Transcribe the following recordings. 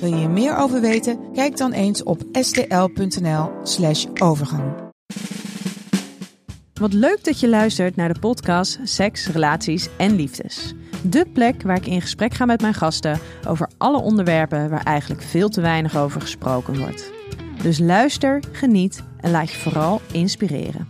Wil je hier meer over weten? Kijk dan eens op stl.nl/slash overgang. Wat leuk dat je luistert naar de podcast Seks, Relaties en Liefdes. De plek waar ik in gesprek ga met mijn gasten over alle onderwerpen waar eigenlijk veel te weinig over gesproken wordt. Dus luister, geniet en laat je vooral inspireren.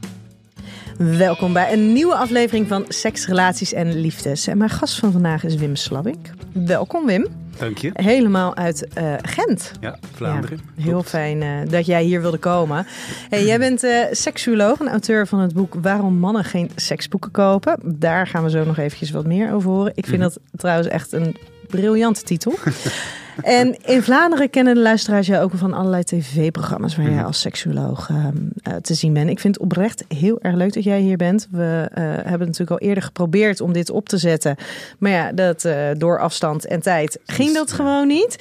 Welkom bij een nieuwe aflevering van Seks, Relaties en Liefdes. En mijn gast van vandaag is Wim Slabik. Welkom Wim. Dank je. Helemaal uit uh, Gent. Ja, Vlaanderen. Ja, heel fijn uh, dat jij hier wilde komen. Hey, jij bent uh, seksuoloog en auteur van het boek Waarom mannen geen seksboeken kopen. Daar gaan we zo nog eventjes wat meer over horen. Ik vind mm -hmm. dat trouwens echt een briljante titel. En in Vlaanderen kennen de luisteraars jou ook van allerlei tv-programma's waar jij als seksuoloog uh, uh, te zien bent. Ik vind het oprecht heel erg leuk dat jij hier bent. We uh, hebben natuurlijk al eerder geprobeerd om dit op te zetten. Maar ja, dat, door afstand en tijd ging dat gewoon niet.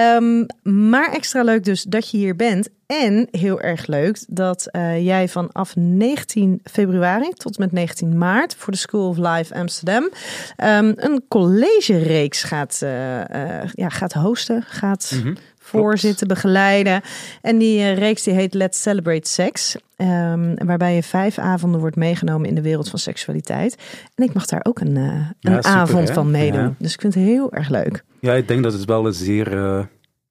Um, maar extra leuk dus dat je hier bent. En heel erg leuk dat uh, jij vanaf 19 februari tot met 19 maart voor de School of Life Amsterdam um, een college-reeks gaat, uh, uh, ja, gaat hosten, gaat -hmm. Voorzitten, begeleiden. En die reeks die heet Let's Celebrate Sex. Um, waarbij je vijf avonden wordt meegenomen in de wereld van seksualiteit. En ik mag daar ook een, een ja, super, avond hè? van meedoen. Ja. Dus ik vind het heel erg leuk. Ja, ik denk dat het wel een zeer uh,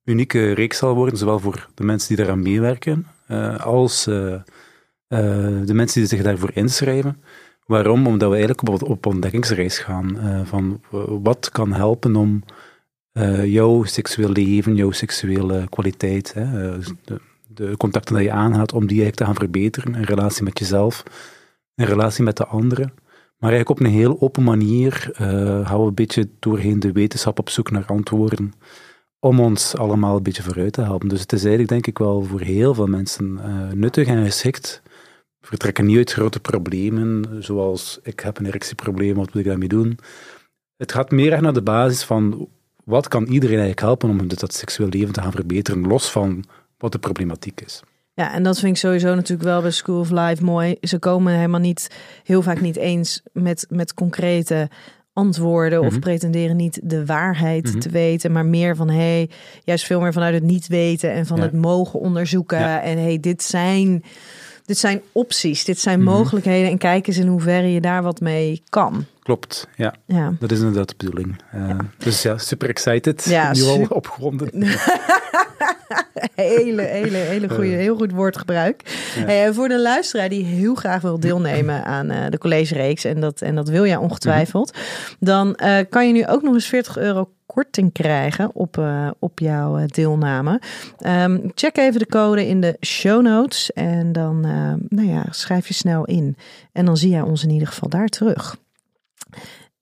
unieke reeks zal worden, zowel voor de mensen die eraan meewerken, uh, als de mensen die zich daarvoor inschrijven. Waarom? Omdat we eigenlijk op, op ontdekkingsreis gaan van wat kan helpen om jouw seksueel leven, jouw seksuele kwaliteit, hè, de, de, contacten die je aangaat, om die eigenlijk te gaan verbeteren in relatie met jezelf, in relatie met de anderen. Maar eigenlijk op een heel open manier uh, gaan we een beetje doorheen de wetenschap op zoek naar antwoorden om ons allemaal een beetje vooruit te helpen. Dus het is eigenlijk denk ik wel voor heel veel mensen nuttig en geschikt. We vertrekken niet uit grote problemen, zoals ik heb een erectieprobleem, wat moet ik daarmee doen? Het gaat meer naar de basis van wat kan iedereen eigenlijk helpen om dat seksueel leven te gaan verbeteren, los van wat de problematiek is. Ja, en dat vind ik sowieso natuurlijk wel bij School of Life mooi. Ze komen helemaal niet, heel vaak niet eens met, met concrete antwoorden mm -hmm. of pretenderen niet de waarheid mm -hmm. te weten, maar meer van hey, juist veel meer vanuit het niet weten en van ja. het mogen onderzoeken. Ja. En hey, dit zijn, dit zijn opties, dit zijn mm -hmm. mogelijkheden en kijk eens in hoeverre je daar wat mee kan. Klopt, ja. ja. Dat is inderdaad de bedoeling. Uh, ja. Dus ja, super excited. Ja, nu al opgewonden. hele, hele, hele goede, heel goed woordgebruik. Ja. Hey, voor de luisteraar die heel graag wil deelnemen aan uh, de collegereeks, en dat, en dat wil jij ongetwijfeld, -hmm. dan kan je nu ook nog eens 40 euro korting krijgen op, uh, op jouw deelname. Um, check even de code in de show notes en dan nou ja, schrijf je snel in. En dan zie jij ons in ieder geval daar terug.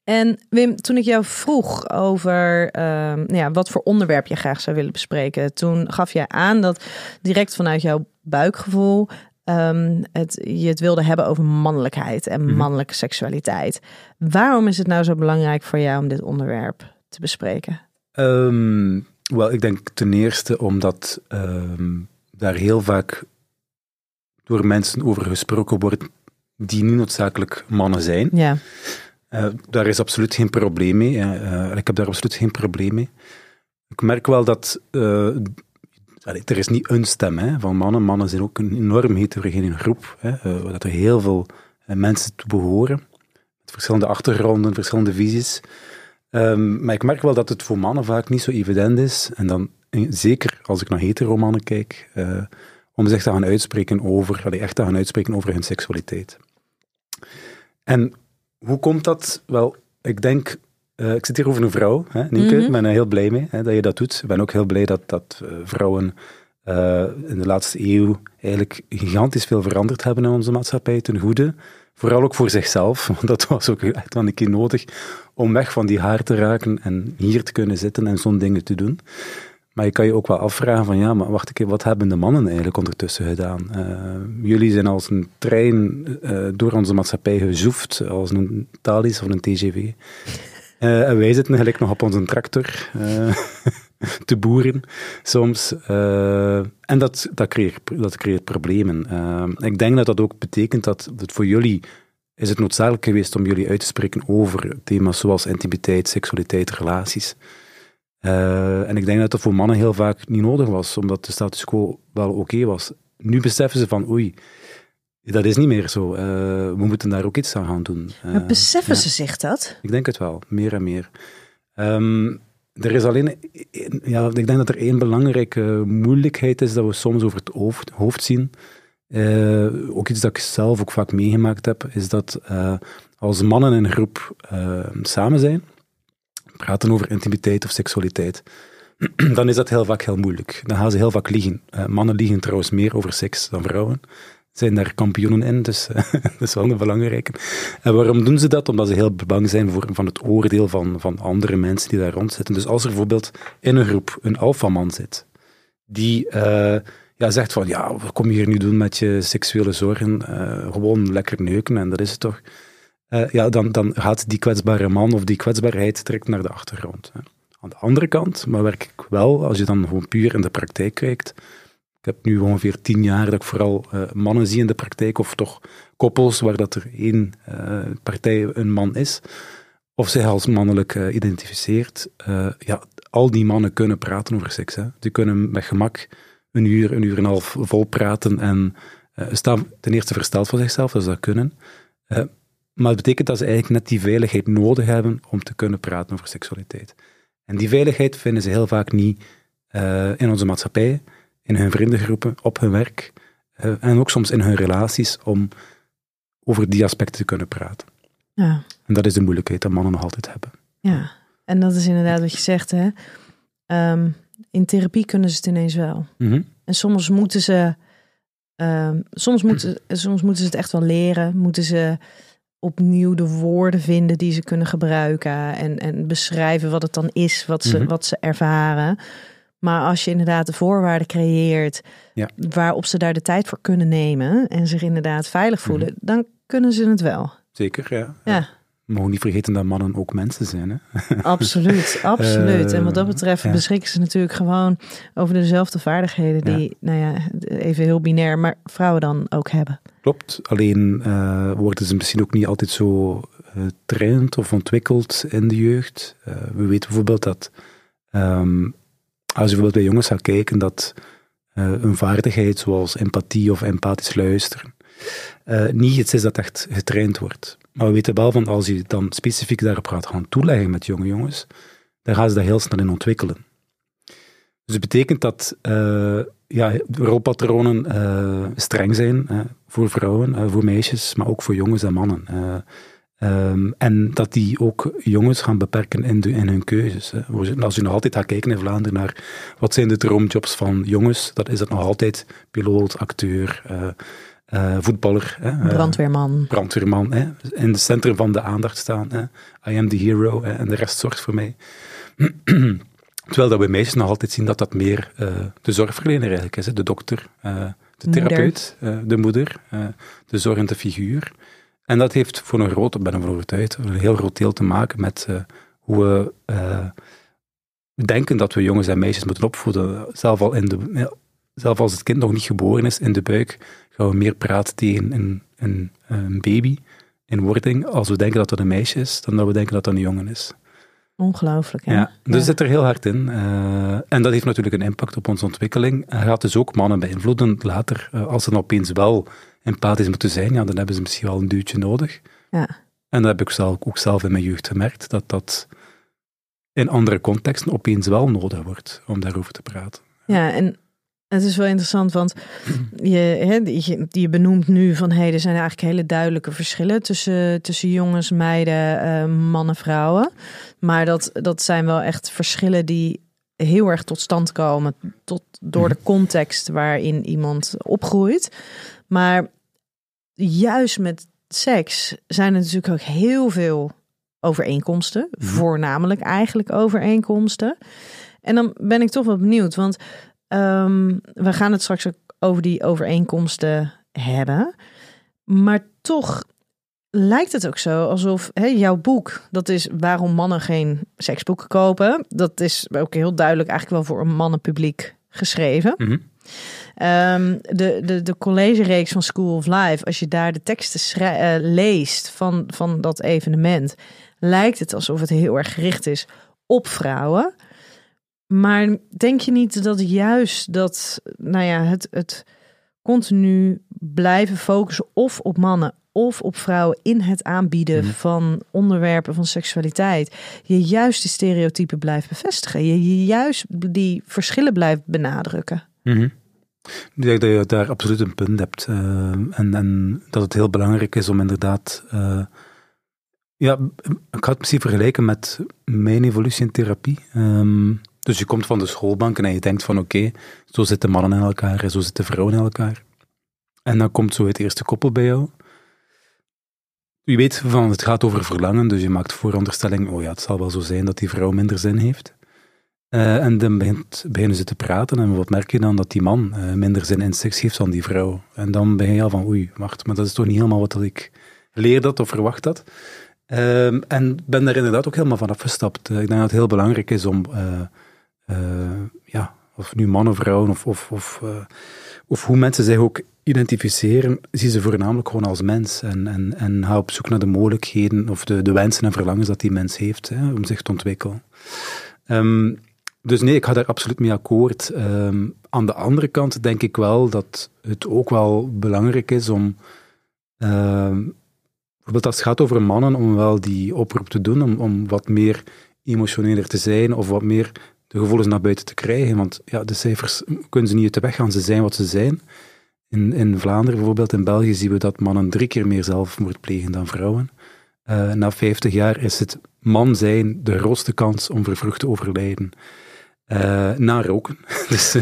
En Wim, toen ik jou vroeg over uh, ja, wat voor onderwerp je graag zou willen bespreken, toen gaf jij aan dat direct vanuit jouw buikgevoel um, het, je het wilde hebben over mannelijkheid en mannelijke seksualiteit. Waarom is het nou zo belangrijk voor jou om dit onderwerp te bespreken? Um, Wel, ik denk ten eerste omdat um, daar heel vaak door mensen over gesproken wordt die niet noodzakelijk mannen zijn. Ja. Uh, daar is absoluut geen probleem mee. Uh, ik heb daar absoluut geen probleem mee. Ik merk wel dat allee, er is niet een stem hè, van mannen. Mannen zijn ook een enorm heterogene groep. Hè, dat er heel veel mensen toe behoren. Met verschillende achtergronden, verschillende visies. Um, maar ik merk wel dat het voor mannen vaak niet zo evident is. En dan zeker als ik naar hetero mannen kijk, om zich te gaan uitspreken over, echt te gaan uitspreken over hun seksualiteit. En hoe komt dat? Wel, ik denk, uh, ik zit hier over een vrouw, hè, Nienke. Mm -hmm. Ik ben er heel blij mee hè, dat je dat doet. Ik ben ook heel blij dat, dat uh, vrouwen uh, in de laatste eeuw eigenlijk gigantisch veel veranderd hebben in onze maatschappij ten goede. Vooral ook voor zichzelf, want dat was ook echt wel een keer nodig om weg van die haar te raken en hier te kunnen zitten en zo'n dingen te doen. Maar je kan je ook wel afvragen van ja, maar wacht een keer, wat hebben de mannen eigenlijk ondertussen gedaan? Uh, jullie zijn als een trein uh, door onze maatschappij gezoefd, als een Thalys of een TGV. Uh, en wij zitten eigenlijk nog op onze tractor te boeren soms. en dat, dat, creëert, dat creëert problemen. ik denk dat dat ook betekent dat het voor jullie is het noodzakelijk geweest om jullie uit te spreken over thema's zoals intimiteit, seksualiteit, relaties. Uh, en ik denk dat dat voor mannen heel vaak niet nodig was, omdat de status quo wel oké was. Nu beseffen ze van, oei, dat is niet meer zo. Uh, we moeten daar ook iets aan gaan doen. Uh, beseffen ja. ze zich dat? Ik denk het wel, meer en meer. Um, er is alleen, ja, ik denk dat er één belangrijke moeilijkheid is dat we soms over het hoofd, hoofd zien. ook iets dat ik zelf ook vaak meegemaakt heb, is dat als mannen in een groep samen zijn, praten over intimiteit of seksualiteit, dan is dat heel vaak heel moeilijk. Dan gaan ze heel vaak liegen. Uh, mannen liegen trouwens meer over seks dan vrouwen. Zijn daar kampioenen in, dus dat is wel een belangrijke. En waarom doen ze dat? Omdat ze heel bang zijn voor, van het oordeel van, van andere mensen die daar rond zitten. Dus als er bijvoorbeeld in een groep een alfaman zit, die uh, ja, zegt van, ja, wat kom je hier nu doen met je seksuele zorgen? gewoon lekker neuken en dat is het toch. Uh, ja, dan, dan gaat die kwetsbare man of die kwetsbaarheid direct naar de achtergrond. Hè. Aan de andere kant, maar werk ik wel, als je dan gewoon puur in de praktijk kijkt. Ik heb nu ongeveer tien jaar dat ik vooral uh, mannen zie in de praktijk, of toch koppels waar dat er één uh, partij een man is, of zich als mannelijk identificeert. ja, al die mannen kunnen praten over seks. Hè. Die kunnen met gemak een uur, een uur en een half vol praten en staan ten eerste versteld voor zichzelf, dat ze dat kunnen. Maar het betekent dat ze eigenlijk net die veiligheid nodig hebben om te kunnen praten over seksualiteit. En die veiligheid vinden ze heel vaak niet uh, in onze maatschappij, in hun vriendengroepen, op hun werk uh, en ook soms in hun relaties om over die aspecten te kunnen praten. Ja. En dat is de moeilijkheid dat mannen nog altijd hebben. Ja, en dat is inderdaad wat je zegt. Hè? Um, in therapie kunnen ze het ineens wel. Mm -hmm. En soms moeten ze, um, soms moeten, soms moeten ze het echt wel leren. Moeten ze opnieuw de woorden vinden die ze kunnen gebruiken en, en beschrijven wat het dan is, wat ze, wat ze ervaren. Maar als je inderdaad de voorwaarden creëert ja. waarop ze daar de tijd voor kunnen nemen en zich inderdaad veilig voelen, dan kunnen ze het wel. Zeker, ja. ja. We mogen niet vergeten dat mannen ook mensen zijn. Hè? Absoluut, absoluut. en wat dat betreft beschikken ze natuurlijk gewoon over dezelfde vaardigheden die, nou ja, even heel binair, maar vrouwen dan ook hebben. Klopt, alleen uh, worden ze misschien ook niet altijd zo getraind uh, of ontwikkeld in de jeugd. Uh, we weten bijvoorbeeld dat um, als je bijvoorbeeld bij jongens gaat kijken, dat een vaardigheid zoals empathie of empathisch luisteren niet iets is dat echt getraind wordt. Maar we weten wel van als je dan specifiek daarop gaat gaan toeleggen met jonge jongens, dan gaan ze dat heel snel in ontwikkelen. Dus het betekent dat uh, ja, rolpatronen uh, streng zijn voor vrouwen, voor meisjes, maar ook voor jongens en mannen. Um, en dat die ook jongens gaan beperken in, in hun keuzes. Als je nog altijd gaat kijken in Vlaanderen naar wat zijn de droomjobs van jongens, dan is dat nog altijd piloot, acteur, uh, voetballer. Hè, brandweerman. brandweerman. Hè, in het centrum van de aandacht staan. Hè. I am the hero hè, en de rest zorgt voor mij. Terwijl dat we meisjes nog altijd zien dat dat meer uh, de zorgverlener eigenlijk is. Hè. De dokter, de therapeut, de moeder, de zorgende figuur. En dat heeft voor een groot, ben ik van overtuigd, een heel groot deel te maken met hoe we denken dat we jongens en meisjes moeten opvoeden. Zelf, al in de, zelf als het kind nog niet geboren is, in de buik, gaan we meer praten tegen een, een, een baby in wording als we denken dat het een meisje is, dan dat we denken dat het een jongen is. Ongelooflijk, hè? Ja, dus ja. zit er heel hard in. Uh, en dat heeft natuurlijk een impact op onze ontwikkeling. En gaat dus ook mannen beïnvloeden later. Uh, als ze dan opeens wel empathisch moeten zijn, ja, dan hebben ze misschien wel een duwtje nodig. Ja. En dat heb ik zelf, ook zelf in mijn jeugd gemerkt, dat dat in andere contexten opeens wel nodig wordt om daarover te praten. Ja, en het is wel interessant, want je, hè, je, je, benoemt nu van hey, er zijn eigenlijk hele duidelijke verschillen tussen, tussen jongens, meiden, uh, mannen, vrouwen. Maar dat, dat zijn wel echt verschillen die heel erg tot stand komen tot, door de mhm. context waarin iemand opgroeit. Maar juist met seks zijn er natuurlijk ook heel veel overeenkomsten, mhm. voornamelijk eigenlijk overeenkomsten. En dan ben ik toch wel benieuwd, want ehm, we gaan het straks ook over die overeenkomsten hebben. Maar toch lijkt het ook zo alsof hè, jouw boek, dat is waarom mannen geen seksboeken kopen. Dat is ook heel duidelijk eigenlijk wel voor een mannenpubliek geschreven. Ehm, de, de, de collegereeks van School of Life, als je daar de teksten eh, leest van, van dat evenement, lijkt het alsof het heel erg gericht is op vrouwen. Maar denk je niet dat juist dat, nou ja, het, het continu blijven focussen of op mannen of op vrouwen in het aanbieden Mhm. van onderwerpen van seksualiteit, je juist die stereotypen blijft bevestigen, je, je juist die verschillen blijft benadrukken? Mhm. Ik denk dat je daar absoluut een punt hebt. eh, en, en dat het heel belangrijk is om inderdaad. eh, ja, ik had het misschien vergelijken met mijn evolutie in therapie. Ehm, dus je komt van de schoolbank en je denkt van oké, zo zitten mannen in elkaar en zo zitten vrouwen in elkaar. En dan komt zo het eerste koppel bij jou. Je weet van het gaat over verlangen, dus je maakt vooronderstelling, oh ja, het zal wel zo zijn dat die vrouw minder zin heeft. Eh, en dan begint, beginnen ze te praten en wat merk je dan? Dat die man eh, minder zin in seks heeft dan die vrouw. En dan ben je al van, oei, wacht, maar dat is toch niet helemaal wat ik leer dat of verwacht dat. Ehm, en ben daar inderdaad ook helemaal van afgestapt. Eh, ik denk dat het heel belangrijk is om, ja, of nu mannen, vrouwen, of, of, of, eh, of hoe mensen zich ook identificeren, zie ze voornamelijk gewoon als mens. En, en, en ga op zoek naar de mogelijkheden of de, de wensen en verlangens dat die mens heeft hè, om zich te ontwikkelen. Ehm, dus nee, ik ga daar absoluut mee akkoord. Ehm, aan de andere kant denk ik wel dat het ook wel belangrijk is om, ehm, bijvoorbeeld als het gaat over mannen, om wel die oproep te doen, om, om wat meer emotioneler te zijn of wat meer de gevoelens naar buiten te krijgen. Want ja, de cijfers kunnen ze niet uit de weg gaan, ze zijn wat ze zijn. In, in Vlaanderen bijvoorbeeld, in België zien we dat mannen drie keer meer zelfmoord plegen dan vrouwen. Eh, na 50 jaar is het man zijn de grootste kans om vervroegd te overlijden. Eh, na roken. dus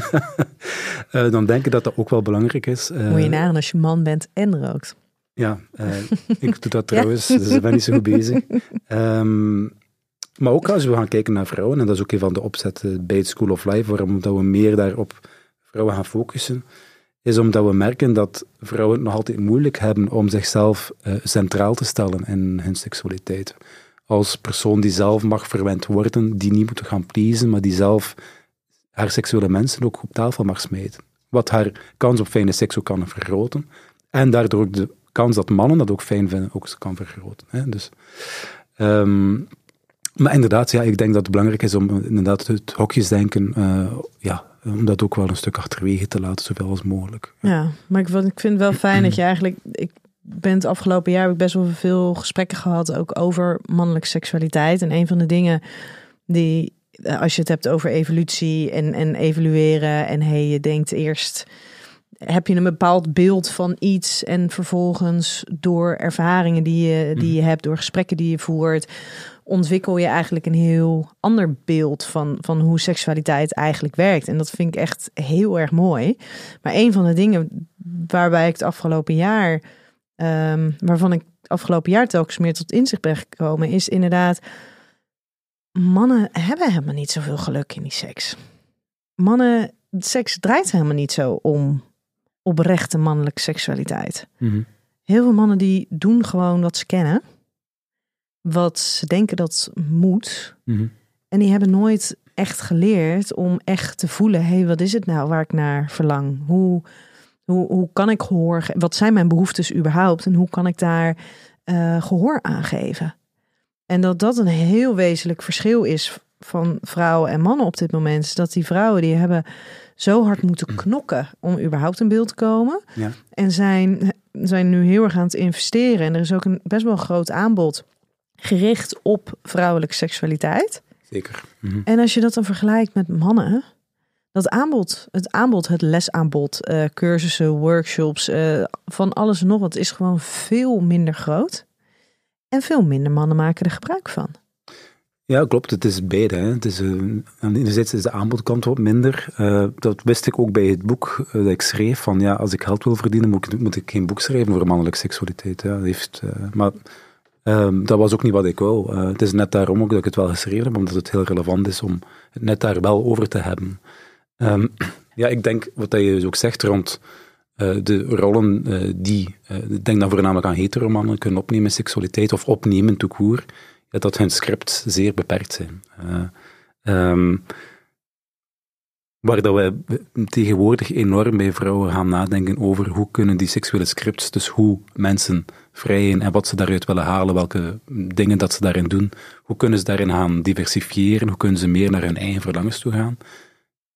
eh, dan denk ik dat dat ook wel belangrijk is. Moet je nagaan als je man bent en rookt. ja, ik doe dat trouwens, dus ik ben niet zo goed bezig. Ehm, maar ook als we gaan kijken naar vrouwen, en dat is ook een van de opzetten bij het School of Life, waarom dat we meer daarop vrouwen gaan focussen, is omdat we merken dat vrouwen het nog altijd moeilijk hebben om zichzelf eh, centraal te stellen in hun seksualiteit. Als persoon die zelf mag verwend worden, die niet moet gaan pleasen, maar die zelf haar seksuele mensen ook op tafel mag smijten. Wat haar kans op fijne seks ook kan vergroten. En daardoor ook de kans dat mannen dat ook fijn vinden, ook kan vergroten. Hè? Dus, ehm, maar inderdaad, ja, ik denk dat het belangrijk is om inderdaad het hokjesdenken, eh, ja, om dat ook wel een stuk achterwege te laten, zoveel als mogelijk. Ja, maar ik, vind het wel fijn dat je eigenlijk... Ik ben het afgelopen jaar heb ik best wel veel gesprekken gehad ook over mannelijke seksualiteit. En een van de dingen die, eh, als je het hebt over evolutie en, en evalueren en hey, je denkt eerst heb je een bepaald beeld van iets en vervolgens door ervaringen die je, die je hebt, door gesprekken die je voert, ontwikkel je eigenlijk een heel ander beeld van, van hoe seksualiteit eigenlijk werkt. En dat vind ik echt heel erg mooi. Maar een van de dingen waarbij ik het afgelopen jaar, ehm, waarvan ik het afgelopen jaar telkens meer tot inzicht ben gekomen, is inderdaad, mannen hebben helemaal niet zoveel geluk in die seks. Mannen, seks draait helemaal niet zo om oprechte mannelijke seksualiteit. Mhm. Heel veel mannen die doen gewoon wat ze kennen. Wat ze denken dat moet. Mhm. En die hebben nooit echt geleerd om echt te voelen: hé, hey, wat is het nou waar ik naar verlang? Hoe, hoe, hoe kan ik gehoor ge- Wat zijn mijn behoeftes überhaupt? En hoe kan ik daar eh, gehoor aan geven? En dat dat een heel wezenlijk verschil is van vrouwen en mannen op dit moment. Is dat die vrouwen die hebben zo hard moeten knokken om überhaupt in beeld te komen. Ja. En zijn, zijn nu heel erg aan het investeren. En er is ook een best wel groot aanbod gericht op vrouwelijke seksualiteit. Zeker. Mhm. En als je dat dan vergelijkt met mannen, dat aanbod, het aanbod, het lesaanbod, eh, cursussen, workshops, eh, van alles en nog wat, is gewoon veel minder groot. En veel minder mannen maken er gebruik van. Ja, klopt. Het is beide. Hè. Het is, eh, aan enerzijds is de aanbodkant wat minder. Eh, dat wist ik ook bij het boek eh, dat ik schreef. Van ja, als ik geld wil verdienen, moet ik, moet ik geen boek schrijven over mannelijke seksualiteit. Ja, dat heeft, eh, maar Ehm, dat was ook niet wat ik wou. Eh, het is net daarom ook dat ik het wel geschreven heb, omdat het heel relevant is om het net daar wel over te hebben. Ehm, ja, ik denk wat je dus ook zegt rond uh, de rollen uh, die, ik denk dan voornamelijk aan heteromannen kunnen opnemen seksualiteit of opnemen toekoer, ja, dat hun script zeer beperkt zijn. Um, waar dat we tegenwoordig enorm bij vrouwen gaan nadenken over hoe kunnen die seksuele scripts, dus hoe mensen vrijen en wat ze daaruit willen halen, welke dingen dat ze daarin doen, hoe kunnen ze daarin gaan diversifiëren, hoe kunnen ze meer naar hun eigen verlangens toe gaan,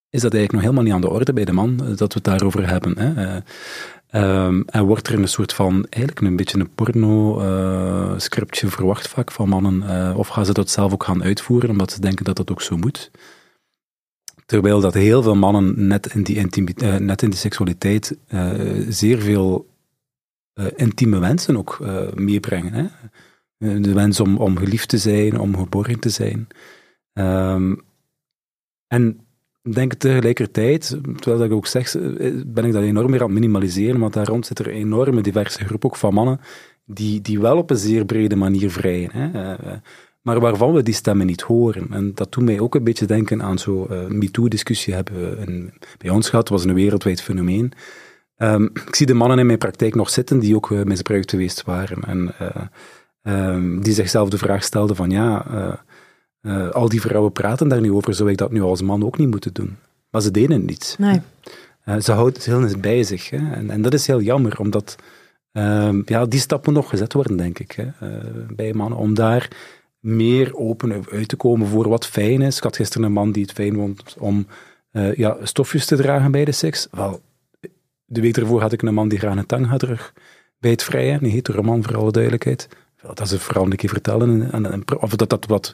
is dat eigenlijk nog helemaal niet aan de orde bij de man, eh, dat we het daarover hebben. Hè. Um, en wordt er een soort van, eigenlijk een beetje een porno-scriptje uh, verwacht vaak van mannen, of gaan ze dat zelf ook gaan uitvoeren, omdat ze denken dat dat ook zo moet. Terwijl dat heel veel mannen net in die, uh, net in die seksualiteit zeer veel intieme wensen ook meebrengen. Hè? De wens om, om geliefd te zijn, om geborgen te zijn. Um, en denk tegelijkertijd, terwijl ik ook zeg, ben ik dat enorm meer aan het minimaliseren, want daar rond zit er een enorme diverse groep ook van mannen die, die wel op een zeer brede manier vrijen. Hè? maar waarvan we die stemmen niet horen. En dat doet mij ook een beetje denken aan zo'n uh, MeToo-discussie hebben we bij ons gehad. Was een wereldwijd fenomeen. Um, ik zie de mannen in mijn praktijk nog zitten die ook uh, misbruikt geweest waren. En uh, um, die zichzelf de vraag stelden van ja, al die vrouwen praten daar nu over, zou ik dat nu als man ook niet moeten doen? Maar ze deden het niet. Nee. ze houden het heel eens bij zich. Hè? En, en, dat is heel jammer, omdat ehm, ja, die stap moet nog gezet worden, denk ik, hè? bij mannen, om daar meer open uit te komen voor wat fijn is. Ik had gisteren een man die het fijn vond om uh, ja, stofjes te dragen bij de seks. Wel, de week ervoor had ik een man die graag een tang had terug bij het vrijen. Een hetere man, voor alle duidelijkheid. Dat een vrouw een keer vertellen. En, en, of dat dat wat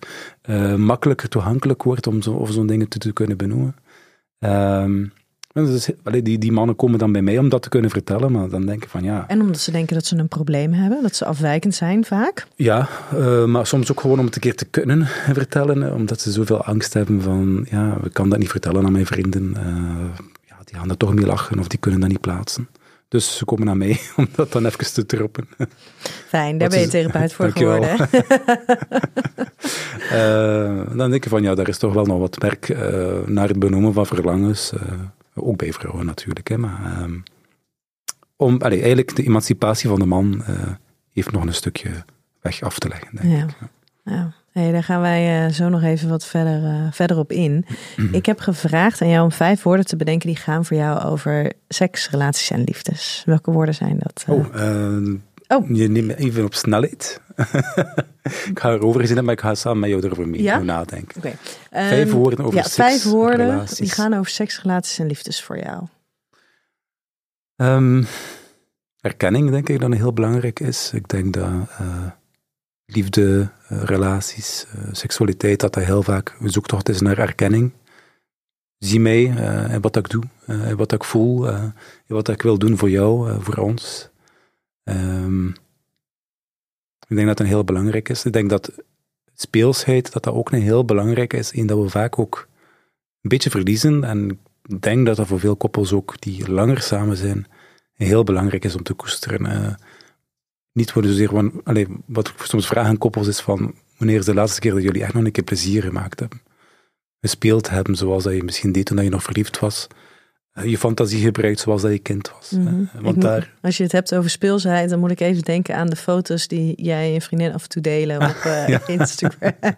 uh, makkelijker toegankelijk wordt om zo, zo'n dingen te, te, kunnen benoemen. Um, dus, die, die mannen komen dan bij mij om dat te kunnen vertellen, maar dan denk ik van ja. En omdat ze denken dat ze een probleem hebben, dat ze afwijkend zijn vaak? Ja, uh, maar soms ook gewoon om het een keer te kunnen vertellen, omdat ze zoveel angst hebben van ja, ik kan dat niet vertellen aan mijn vrienden. Uh, ja, die gaan er toch mee lachen of die kunnen dat niet plaatsen. Dus ze komen naar mij om dat dan even te troppen. Fijn, daar ben je therapeut voor geworden. uh, dan denk je van ja, daar is toch wel nog wat werk naar het benoemen van verlangens. Ook bij vrouwen natuurlijk. Hè, maar, um, om, eigenlijk de emancipatie van de man heeft nog een stukje weg af te leggen. Denk ja. ik. ja. Hey, daar gaan wij uh, zo nog even wat verder, uh, verder op in. Mm-hmm. Ik heb gevraagd aan jou om vijf woorden te bedenken die gaan voor jou over seks, relaties en liefdes. Welke woorden zijn dat? Oh, oh. je neemt me even op snelheid. ik ga erover gezien, maar ik ga samen met jou erover mee ja? nadenken. Okay. Vijf um, woorden over ja, seks, vijf woorden relaties. die gaan over seks, relaties en liefdes voor jou. Um, erkenning denk ik dat heel belangrijk is. Ik denk dat uh, liefde, uh, relaties, uh, seksualiteit, dat dat heel vaak een zoektocht is naar erkenning. Zie mij en wat ik doe, en wat ik voel, en wat ik wil doen voor jou, voor ons. Um, ik denk dat dat heel belangrijk is. Ik denk dat speelsheid, dat dat ook een heel belangrijk is, in dat we vaak ook een beetje verliezen. En ik denk dat dat voor veel koppels ook die langer samen zijn, heel belangrijk is om te koesteren. Niet voor zozeer, van, allez, wat ik soms vraag aan koppels is van, wanneer is de laatste keer dat jullie echt nog een keer plezier gemaakt hebben? Gespeeld hebben zoals dat je misschien deed toen je nog verliefd was je fantasie gebruikt zoals dat je kind was. Mm -hmm. Want daar... Als je het hebt over speelsheid, dan moet ik even denken aan de foto's die jij en je vriendin af en toe delen op uh, ja. Instagram.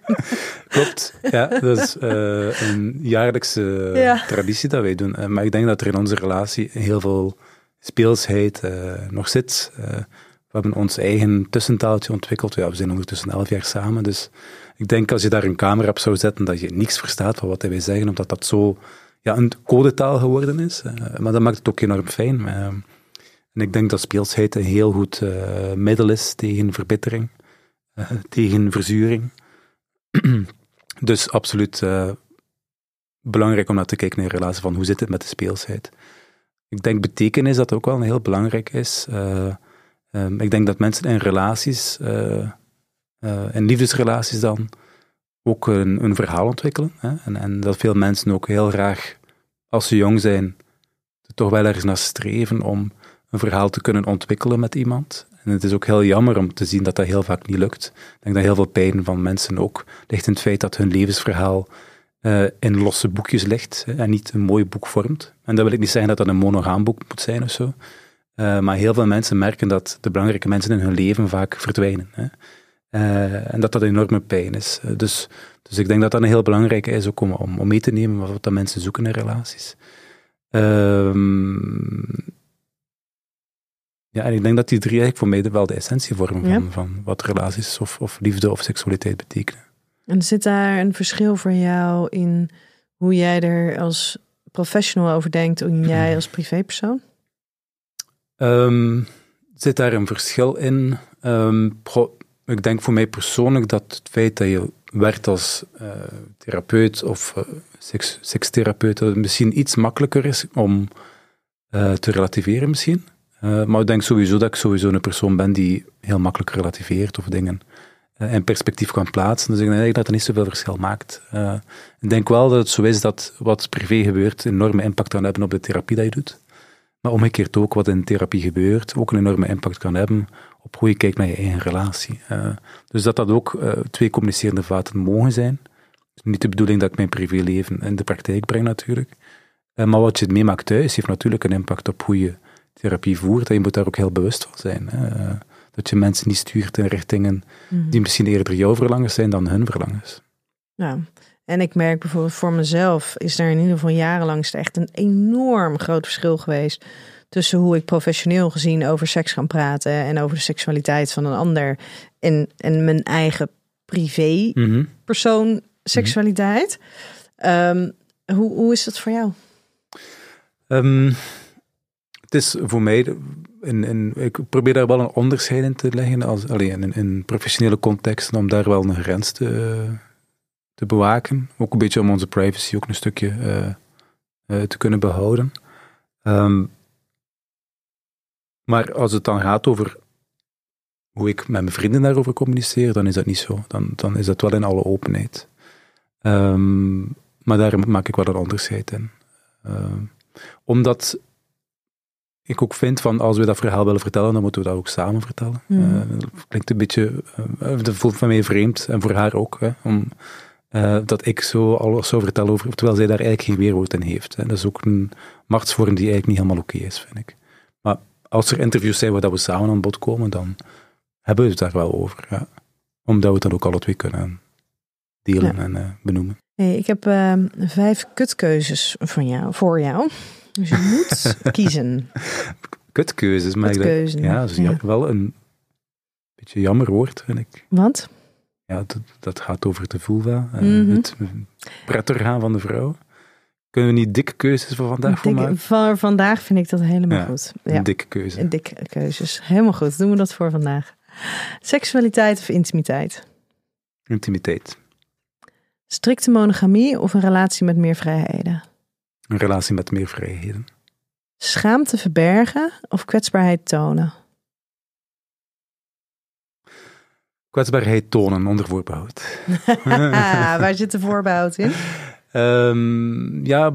Klopt, ja, dat is uh, een jaarlijkse ja. traditie dat wij doen. Maar ik denk dat er in onze relatie heel veel speelsheid nog zit. We hebben ons eigen tussentaaltje ontwikkeld. Ja, we zijn ondertussen elf jaar samen, dus ik denk als je daar een camera op zou zetten, dat je niks verstaat van wat wij zeggen, omdat dat zo ja, een codetaal geworden is. Uh, maar dat maakt het ook enorm fijn. Uh, en ik denk dat speelsheid een heel goed uh, middel is tegen verbittering, tegen verzuring. dus absoluut belangrijk om naar te kijken de relatie van hoe zit het met de speelsheid. Ik denk betekenis dat ook wel een heel belangrijk is. Um, ik denk dat mensen in relaties, in liefdesrelaties dan, ook een, een verhaal ontwikkelen. Hè? En, en, dat veel mensen ook heel graag, als ze jong zijn, toch wel ergens naar streven om een verhaal te kunnen ontwikkelen met iemand. En het is ook heel jammer om te zien dat dat heel vaak niet lukt. Ik denk dat heel veel pijn van mensen ook ligt in het feit dat hun levensverhaal uh, in losse boekjes ligt hè, en niet een mooi boek vormt. En dat wil ik niet zeggen dat dat een monogaam boek moet zijn of zo. Uh, maar heel veel mensen merken dat de belangrijke mensen in hun leven vaak verdwijnen. Hè. Uh, en dat dat enorme pijn is. dus, dus ik denk dat dat een heel belangrijke is ook om, om, om mee te nemen wat dat mensen zoeken in relaties. Um, ja, en ik denk dat die drie eigenlijk voor mij wel de essentie vormen van, ja. van wat relaties of, of liefde of seksualiteit betekenen. En zit daar een verschil voor jou in hoe jij er als professional over denkt en jij als privépersoon? Um, zit daar een verschil in? Um, ik denk voor mij persoonlijk dat het feit dat je werkt als uh, therapeut of uh, seks, sekstherapeut misschien iets makkelijker is om uh, te relativeren misschien. maar ik denk sowieso dat ik sowieso een persoon ben die heel makkelijk relativeert of dingen in perspectief kan plaatsen. Dus ik denk dat het niet zoveel verschil maakt. ik denk wel dat het zo is dat wat privé gebeurt enorme impact kan hebben op de therapie dat je doet. Maar omgekeerd ook wat in therapie gebeurt, ook een enorme impact kan hebben op hoe je kijkt naar je eigen relatie. Uh, dus dat dat ook uh, twee communicerende vaten mogen zijn. niet de bedoeling dat ik mijn privéleven in de praktijk breng natuurlijk. Uh, maar wat je meemaakt thuis heeft natuurlijk een impact op hoe je therapie voert. En je moet daar ook heel bewust van zijn. dat je mensen niet stuurt in richtingen mm. die misschien eerder jouw verlangens zijn dan hun verlangens. Ja, en ik merk bijvoorbeeld voor mezelf is er in ieder geval jarenlang echt een enorm groot verschil geweest tussen hoe ik professioneel gezien over seks kan praten en over de seksualiteit van een ander en, en mijn eigen privé Mhm. persoon seksualiteit. Um, hoe, hoe is dat voor jou? Um, het is voor mij, in, in, ik probeer daar wel een onderscheid in te leggen, als, alleen in, in professionele contexten, om daar wel een grens te, te bewaken. Ook een beetje om onze privacy ook een stukje uh, uh, te kunnen behouden. Um, maar als het dan gaat over hoe ik met mijn vrienden daarover communiceer, dan is dat niet zo. Dan, dan is dat wel in alle openheid. Um, maar daar maak ik wel een onderscheid in. Um, omdat ik ook vind van als we dat verhaal willen vertellen, dan moeten we dat ook samen vertellen. Mm. Uh, dat klinkt een beetje, uh, dat voelt van mij vreemd en voor haar ook. Hè, om, uh, dat ik zo alles zou vertellen over, terwijl zij daar eigenlijk geen weerwoord in heeft. Hè. Dat is ook een machtsvorm die eigenlijk niet helemaal oké okay is, vind ik. Maar als er interviews zijn waar dat we samen aan bod komen, dan hebben we het daar wel over. Ja. Omdat we het dan ook alle twee kunnen delen ja. en uh, benoemen. Hey, ik heb uh, vijf kutkeuzes van jou, voor jou. Dus je moet kiezen. Kutkeuzes, maar ja, dat is ja. wel een beetje jammer woord, vind ik. Wat? Ja, dat, dat gaat over de vulva, uh, mm -hmm. het prettig gaan van de vrouw. Kunnen we niet dikke keuzes voor vandaag dikke, maken? Voor vandaag vind ik dat helemaal ja, goed. Ja. Dikke keuze. Dikke keuzes. Helemaal goed. Doen we dat voor vandaag. Seksualiteit of intimiteit? Intimiteit. Strikte monogamie of een relatie met meer vrijheden? Een relatie met meer vrijheden. Schaamte verbergen of kwetsbaarheid tonen? Kwetsbaarheid tonen onder voorbehoud. Waar zit de voorbehoud in? Um, ja,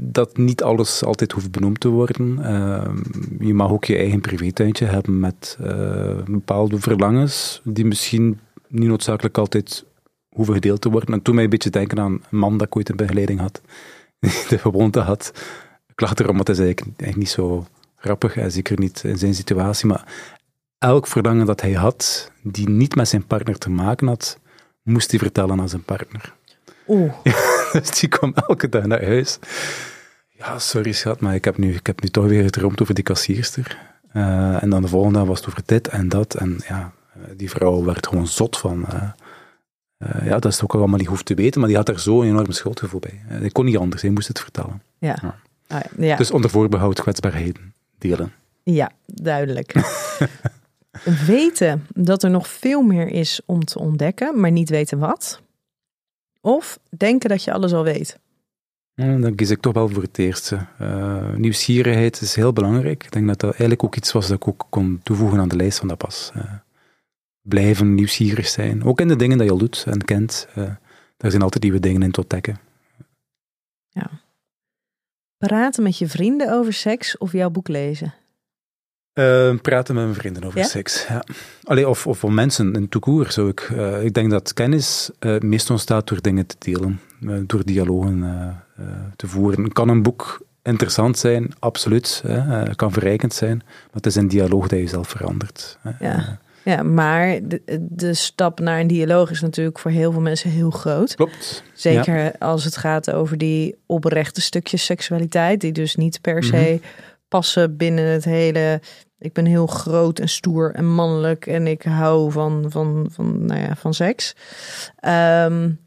dat niet alles altijd hoeft benoemd te worden. Um, je mag ook je eigen privétuintje hebben met uh, bepaalde verlangens, die misschien niet noodzakelijk altijd hoeven gedeeld te worden. En toen mij een beetje denken aan een man dat ik ooit een begeleiding had, die de gewoonte had. Ik lag erom, want het is eigenlijk, eigenlijk niet zo grappig, en zeker niet in zijn situatie, maar elk verlangen dat hij had, die niet met zijn partner te maken had, moest hij vertellen aan zijn partner. Oeh. dus die kwam elke dag naar huis. Ja, sorry schat, maar ik heb nu, ik heb nu toch weer gedroomd over die kassierster. Uh, en dan de volgende dag was het over dit en dat. En ja, die vrouw werd gewoon zot van. Uh, uh, ja, dat is ook allemaal niet hoeft te weten, maar die had er zo een enorm schuldgevoel bij. hij kon niet anders, hij moest het vertellen. Ja. ja. Ah, ja. Dus onder voorbehoud kwetsbaarheden delen. Ja, duidelijk. weten dat er nog veel meer is om te ontdekken, maar niet weten wat. Of denken dat je alles al weet? Dan kies ik toch wel voor het eerste. Uh, nieuwsgierigheid is heel belangrijk. Ik denk dat dat eigenlijk ook iets was dat ik ook kon toevoegen aan de lijst van dat pas. Uh, blijven nieuwsgierig zijn. Ook in de dingen die je al doet en kent. Uh, daar zijn altijd nieuwe dingen in te ontdekken. Ja. Praten met je vrienden over seks of jouw boek lezen? Uh, praten met mijn vrienden over Ja? seks. Ja. Allee, of, of om mensen in toekoer. Zo ik, eh, ik denk dat kennis uh, meest ontstaat door dingen te delen, uh, door dialogen te voeren. Kan een boek interessant zijn? Absoluut. Hè. kan verrijkend zijn. Maar het is een dialoog dat je zelf verandert. Hè. Ja. Ja, maar de, de stap naar een dialoog is natuurlijk voor heel veel mensen heel groot. Klopt. Zeker ja. als het gaat over die oprechte stukjes seksualiteit, die dus niet per se mm -hmm. Passen binnen het hele. Ik ben heel groot en stoer en mannelijk en ik hou van, van, van, nou ja, van seks. Um,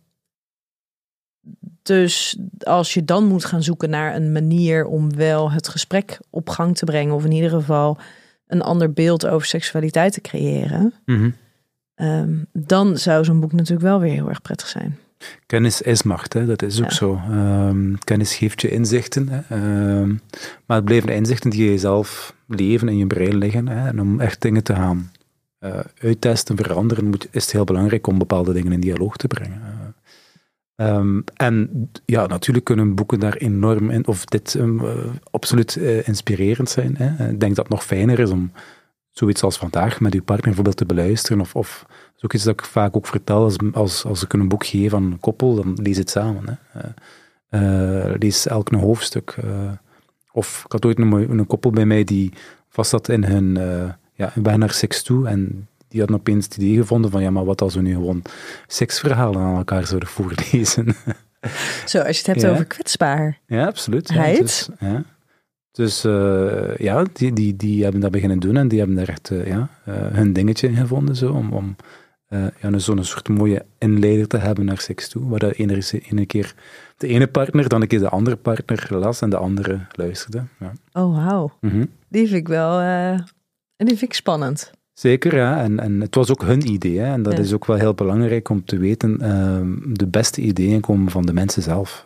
dus als je dan moet gaan zoeken naar een manier om wel het gesprek op gang te brengen, of in ieder geval een ander beeld over seksualiteit te creëren, mm -hmm. um, dan zou zo'n boek natuurlijk wel weer heel erg prettig zijn. Kennis is macht, hè? dat is ook Ja. zo. Ehm, kennis geeft je inzichten, hè? Ehm, maar het blijven inzichten die je zelf leven in je brein liggen. Hè? En om echt dingen te gaan eh, uittesten, veranderen, moet, is het heel belangrijk om bepaalde dingen in dialoog te brengen. Eh, ehm, en ja, natuurlijk kunnen boeken daar enorm in, of dit um, uh, absoluut uh, inspirerend zijn. Hè? Ik denk dat het nog fijner is om zoiets als vandaag met uw partner bijvoorbeeld te beluisteren. Of, of dat is ook iets dat ik vaak ook vertel als, als, als ik een boek geef aan een koppel, dan lees het samen. Hè. Uh, lees elk een hoofdstuk. Uh, of ik had ooit een, een, koppel bij mij die vast zat in hun ja, weg naar seks toe en die hadden opeens het idee gevonden van ja, maar wat als we nu gewoon seksverhalen aan elkaar zouden voorlezen. Zo, als je het hebt Ja. over kwetsbaar. ja, absoluut. Ja, dus, ja. Dus uh, ja, die, die, die hebben dat beginnen doen en die hebben daar echt uh, ja, uh, hun dingetje in gevonden. Zo, om om ja, zo'n soort mooie inleider te hebben naar seks toe. Waar de ene, ene keer de ene partner, dan een keer de andere partner las en de andere luisterde. Ja. Oh, wauw. Mm -hmm. Die vind ik wel die vind ik spannend. Zeker, ja. En, en het was ook hun idee. Hè. En dat Ja. is ook wel heel belangrijk om te weten. Uh, de beste ideeën komen van de mensen zelf.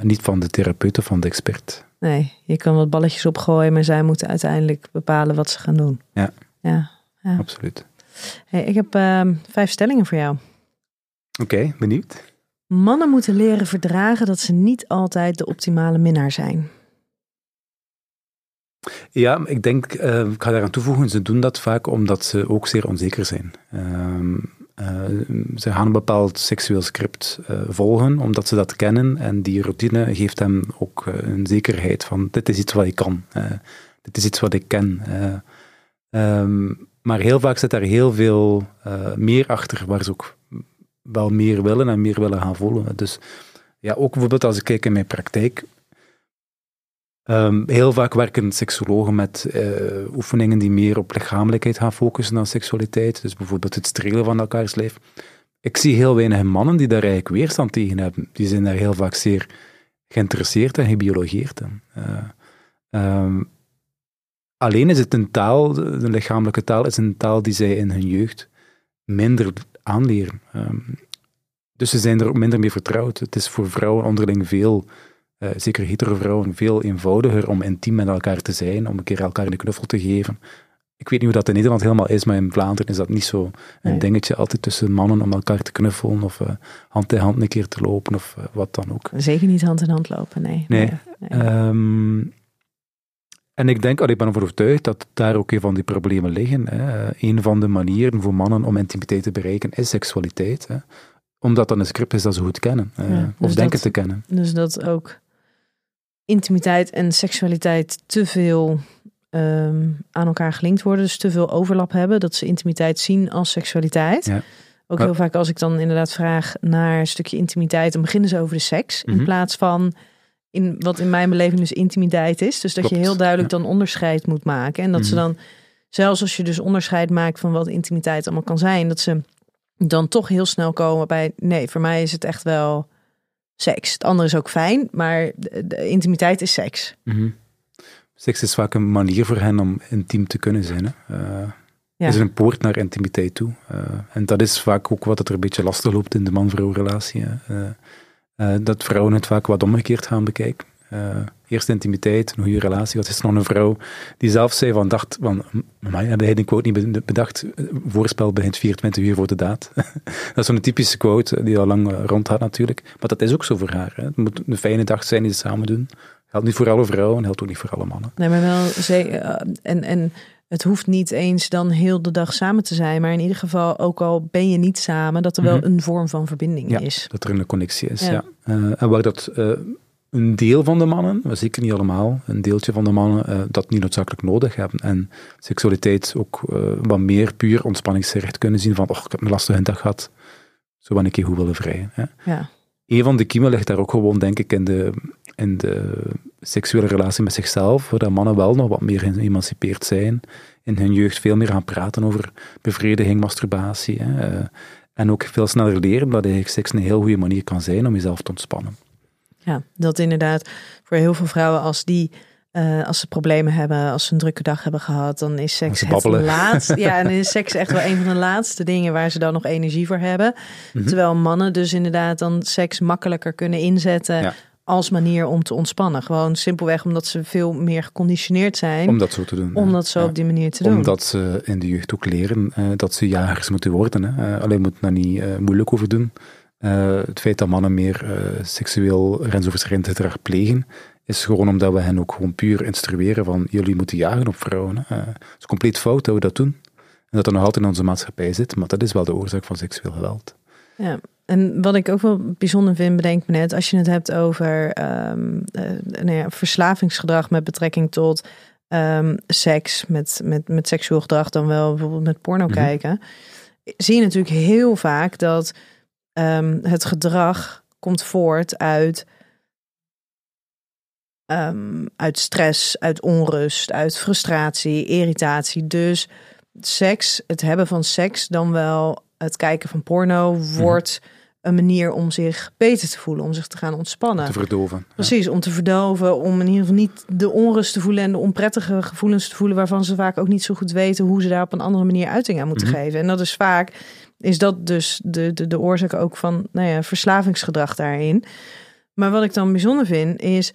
Niet van de therapeut of van de expert. Nee, je kan wat balletjes opgooien, maar zij moeten uiteindelijk bepalen wat ze gaan doen. Ja. Ja, ja. Absoluut. Hey, ik heb uh, vijf stellingen voor jou. Oké, okay, benieuwd. Mannen moeten leren verdragen dat ze niet altijd de optimale minnaar zijn. Ja, ik denk, uh, ik ga daaraan toevoegen, ze doen dat vaak omdat ze ook zeer onzeker zijn. Uh, ze gaan een bepaald seksueel script uh, volgen, omdat ze dat kennen. En die routine geeft hem ook uh, een zekerheid van, dit is iets wat ik kan. dit is iets wat ik ken. Um, maar heel vaak zit daar heel veel meer achter, waar ze ook wel meer willen en meer willen gaan volgen. Dus ja, ook bijvoorbeeld als ik kijk in mijn praktijk, Um, heel vaak werken seksologen met uh, oefeningen die meer op lichamelijkheid gaan focussen dan seksualiteit. Dus bijvoorbeeld het strelen van elkaars lijf. Ik zie heel weinig mannen die daar eigenlijk weerstand tegen hebben. Die zijn daar heel vaak zeer geïnteresseerd en gebiologeerd in. Uh, um, alleen is het een taal, de lichamelijke taal, is een taal die zij in hun jeugd minder aanleren. Um, dus ze zijn er ook minder mee vertrouwd. Het is voor vrouwen onderling veel uh, zeker hetero vrouwen, veel eenvoudiger om intiem met elkaar te zijn, om een keer elkaar een knuffel te geven. Ik weet niet hoe dat in Nederland helemaal is, maar in Vlaanderen is dat niet zo een Nee. dingetje altijd tussen mannen om elkaar te knuffelen of uh, hand in hand een keer te lopen of uh, wat dan ook. Zeker niet hand in hand lopen, nee. Nee. nee. Um, en ik denk, oh, ik ben ervan overtuigd dat daar ook een van die problemen liggen. Hè. Een van de manieren voor mannen om intimiteit te bereiken is seksualiteit. Hè. Omdat dat een script is dat ze goed kennen, Ja, of dus denken dat- te kennen. Dus dat ook intimiteit en seksualiteit te veel ehm, aan elkaar gelinkt worden. Dus te veel overlap hebben. Dat ze intimiteit zien als seksualiteit. Ja. Ook heel vaak als ik dan inderdaad vraag naar een stukje intimiteit, dan beginnen ze over de seks. In Mhm. plaats van in wat in mijn beleving dus intimiteit is. Dus dat je heel duidelijk ja. dan onderscheid moet maken. En dat ze Mhm. dan, zelfs als je dus onderscheid maakt van wat intimiteit allemaal kan zijn, dat ze dan toch heel snel komen bij nee, voor mij is het echt wel seks. Het andere is ook fijn, maar de, de intimiteit is seks. Mhm. Seks is vaak een manier voor hen om intiem te kunnen zijn. Hè. Uh, Ja. is een poort naar intimiteit toe. Uh, en dat is vaak ook wat het er een beetje lastig loopt in de man-vrouw relatie. uh, dat vrouwen het vaak wat omgekeerd gaan bekijken. Uh, eerst intimiteit, een goede relatie. Wat is er nog een vrouw die zelf zei van dacht van, maar heb jij die quote niet bedacht? Voorspel begint 24 uur voor de daad. dat is zo'n typische quote die al lang rond had natuurlijk. Maar dat is ook zo voor haar. Hè. Het moet een fijne dag zijn die ze samen doen. Geldt niet voor alle vrouwen, geldt ook niet voor alle mannen. Nee, maar wel ze- eh, en, en het hoeft niet eens dan heel de dag samen te zijn, maar in ieder geval, ook al ben je niet samen, dat er wel Mhm. een vorm van verbinding Ja. is. Dat er een connectie is, Ja. ja. Eh, en waar dat eh, een deel van de mannen, maar zeker niet allemaal, een deeltje van de mannen eh, dat niet noodzakelijk nodig hebben. En seksualiteit ook eh, wat meer puur ontspanningsgericht kunnen zien van, oh, ik heb een lastige dag gehad, zo ben ik hier goed willen vrijen. Hè. Ja. Een van de kiemen ligt daar ook gewoon, denk ik, in de, in de seksuele relatie met zichzelf, waar dat mannen wel nog wat meer geëmancipeerd zijn, in hun jeugd veel meer gaan praten over bevrediging, masturbatie. Hè. eh, en ook veel sneller leren dat eigenlijk seks een heel goede manier kan zijn om jezelf te ontspannen. Ja, dat inderdaad voor heel veel vrouwen als die eh, als ze problemen hebben, als ze een drukke dag hebben gehad, dan is seks het laatste. Ja, en is seks echt wel een van de laatste dingen waar ze dan nog energie voor hebben. Mhm. Terwijl mannen dus inderdaad dan seks makkelijker kunnen inzetten Ja. als manier om te ontspannen. Gewoon simpelweg omdat ze veel meer geconditioneerd zijn Om om, dat zo te doen. dat zo Ja. op die manier te doen. Omdat ze in de jeugd ook leren eh, dat ze jagers moeten worden. Hè. Eh, alleen moet daar niet moeilijk over doen. Eh, het feit dat mannen meer eh, seksueel grensoverschrijdend gedrag plegen, is gewoon omdat we hen ook gewoon puur instrueren van jullie moeten jagen op vrouwen. Eh, het is compleet fout dat we dat doen. En dat dat nog altijd in onze maatschappij zit, maar dat is wel de oorzaak van seksueel geweld. Ja, en wat ik ook wel bijzonder vind, bedenk me net, als je het hebt over ehm, eh, nou ja, verslavingsgedrag met betrekking tot ehm, seks, met, met, met seksueel gedrag, dan wel bijvoorbeeld met porno Mhm. kijken, zie je natuurlijk heel vaak dat ehm, het gedrag komt voort uit, ehm, uit stress, uit onrust, uit frustratie, irritatie. Dus seks, het hebben van seks, dan wel het kijken van porno, wordt een manier om zich beter te voelen, om zich te gaan ontspannen. Te verdoven. Ja. Precies, om te verdoven, om in ieder geval niet de onrust te voelen en de onprettige gevoelens te voelen, waarvan ze vaak ook niet zo goed weten hoe ze daar op een andere manier uiting aan moeten Mhm. geven. En dat is vaak, is dat dus de, de, de oorzaak ook van nou ja, verslavingsgedrag daarin. Maar wat ik dan bijzonder vind, is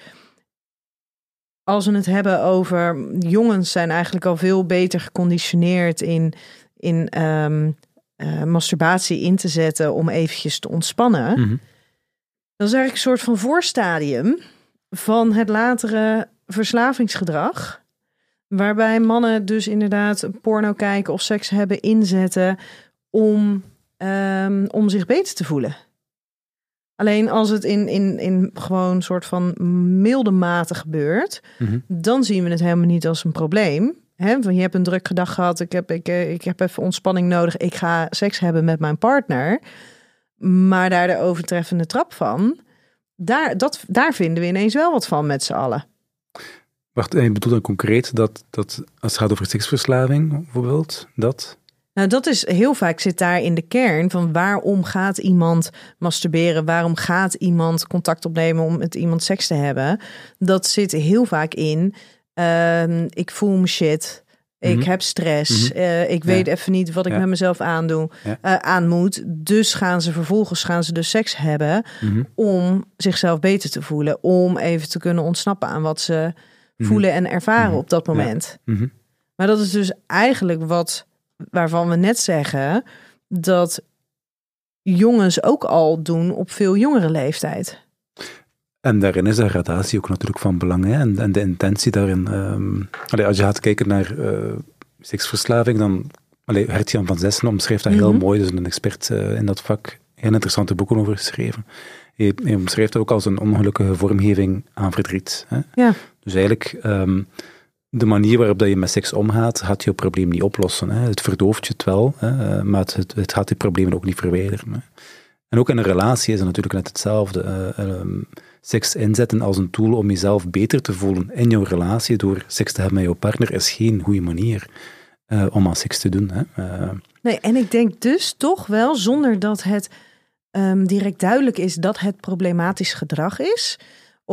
als we het hebben over jongens zijn eigenlijk al veel beter geconditioneerd in, in ehm, eh, masturbatie in te zetten om eventjes te ontspannen. Mhm. Dat is eigenlijk een soort van voorstadium van het latere verslavingsgedrag. Waarbij mannen dus inderdaad porno kijken of seks hebben inzetten om, ehm, om zich beter te voelen. Alleen als het in, in, in gewoon een soort van milde mate gebeurt, Mhm. dan zien we het helemaal niet als een probleem. Hè? Van je hebt een druk dag gehad, ik heb, ik, eh, ik heb even ontspanning nodig, ik ga seks hebben met mijn partner. Maar daar de overtreffende trap van, daar, dat, daar vinden we ineens wel wat van met z'n allen. Wacht, en je bedoelt dan concreet dat, dat als het gaat over seksverslaving bijvoorbeeld, dat... Nou, dat is heel vaak zit daar in de kern van waarom gaat iemand masturberen? Waarom gaat iemand contact opnemen om met iemand seks te hebben? Dat zit heel vaak in. ehm, ik voel me shit. Ik Mhm. heb stress. Mhm. eh, ik Ja. weet even niet wat ik Ja. met mezelf aandoe, Ja. eh, aan moet. Dus gaan ze vervolgens gaan ze dus seks hebben Mhm. om zichzelf beter te voelen. Om even te kunnen ontsnappen aan wat ze voelen en ervaren op dat moment. Maar dat is dus eigenlijk wat waarvan we net zeggen dat jongens ook al doen op veel jongere leeftijd. En daarin is de gradatie ook natuurlijk van belang. Hè? En, en de intentie daarin. ehm, allee, als je gaat kijken naar eh, seksverslaving, dan... Allee, Hertjan van Zessen omschrijft dat heel Mhm. mooi. Dus een expert eh, in dat vak. Heel interessante boeken over geschreven. Hij, hij omschrijft het ook als een ongelukkige vormgeving aan verdriet. Hè? Ja. Dus eigenlijk, ehm, de manier waarop dat je met seks omgaat, gaat je probleem niet oplossen. Hè? Het verdooft je het wel, hè? eh, maar het, het, gaat die problemen ook niet verwijderen. Hè? En ook in een relatie is het natuurlijk net hetzelfde. Eh, ehm, seks inzetten als een tool om jezelf beter te voelen in jouw relatie door seks te hebben met jouw partner is geen goede manier eh, om aan seks te doen. Hè? Nee, en ik denk dus toch wel, zonder dat het ehm, direct duidelijk is dat het problematisch gedrag is,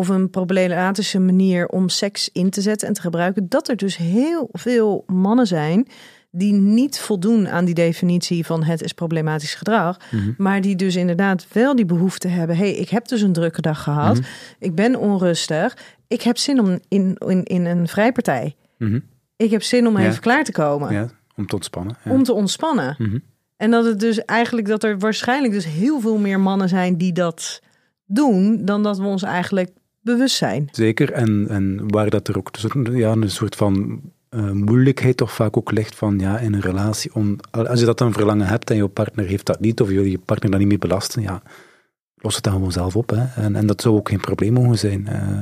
of een problematische manier om seks in te zetten en te gebruiken, dat er dus heel veel mannen zijn die niet voldoen aan die definitie van het is problematisch gedrag, mhm. maar die dus inderdaad wel die behoefte hebben. hey, ik heb dus een drukke dag gehad, Mhm. ik ben onrustig, ik heb zin om in, in, in een vrijpartij. Mhm. Ik heb zin om Ja. even klaar te komen, Ja, om te ontspannen. Ja. om te ontspannen. Mhm. En dat het dus eigenlijk dat er waarschijnlijk dus heel veel meer mannen zijn die dat doen, dan dat we ons eigenlijk bewustzijn. Zeker, en, en waar dat er ook dus, ja, een soort van uh, moeilijkheid toch vaak ook ligt van ja, in een relatie. Om, als je dat dan verlangen hebt en je partner heeft dat niet, of je wil je partner dan niet mee belasten, ja, los het dan gewoon zelf op. Hè. En, en dat zou ook geen probleem mogen zijn. Uh,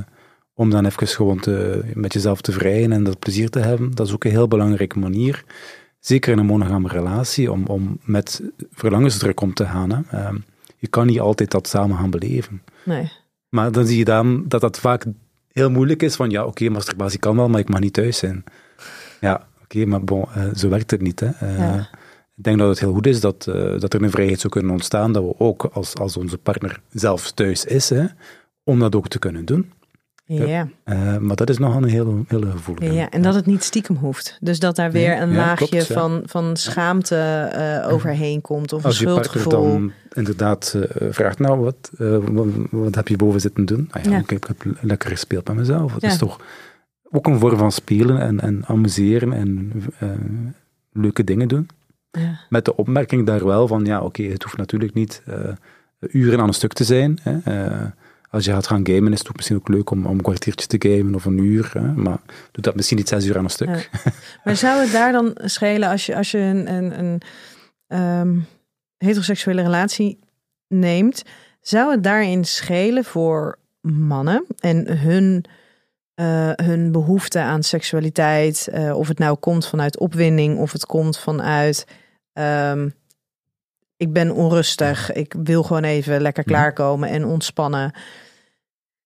om dan even gewoon te, met jezelf te vrijen en dat plezier te hebben, dat is ook een heel belangrijke manier. Zeker in een monogame relatie, om, om met verlangensdruk om te gaan. Hè. Uh, je kan niet altijd dat samen gaan beleven. Nee. Maar dan zie je dan dat dat vaak heel moeilijk is van ja, oké, okay, masturbatie kan wel, maar ik mag niet thuis zijn. Ja, oké, maar bon, uh, zo werkt het niet. Hè. Uh, Ik denk dat het heel goed is dat, uh, dat er een vrijheid zou kunnen ontstaan, dat we ook, als, als onze partner zelf thuis is, hè, om dat ook te kunnen doen. Ja. Uh, maar dat is nog een heel, heel gevoel. Ja, en dat het niet stiekem hoeft. Dus dat daar weer een ja, laagje klopt, ja. van, van schaamte uh, overheen komt of Als een schuldgevoel. Als je partner dan inderdaad uh, vraagt, nou, wat, wat, wat, heb je boven zitten doen? Ah, ja, Ik, heb, ik heb lekker gespeeld met mezelf. Het is toch ook een vorm van spelen en, en amuseren en leuke dingen doen. Met de opmerking daar wel van, ja, oké, okay, het hoeft natuurlijk niet uren aan een stuk te zijn. Hè, als je gaat gaan gamen, is het ook misschien ook leuk om, om een kwartiertje te gamen of een uur. Hè? Maar doe dat misschien niet zes uur aan een stuk. Ja. Maar zou het daar dan schelen als je, als je een, een, een um, heteroseksuele relatie neemt? Zou het daarin schelen voor mannen en hun, uh, hun behoefte aan seksualiteit? Uh, of het nou komt vanuit opwinding of het komt vanuit... Um, ik ben onrustig. Ik wil gewoon even lekker klaarkomen en ontspannen.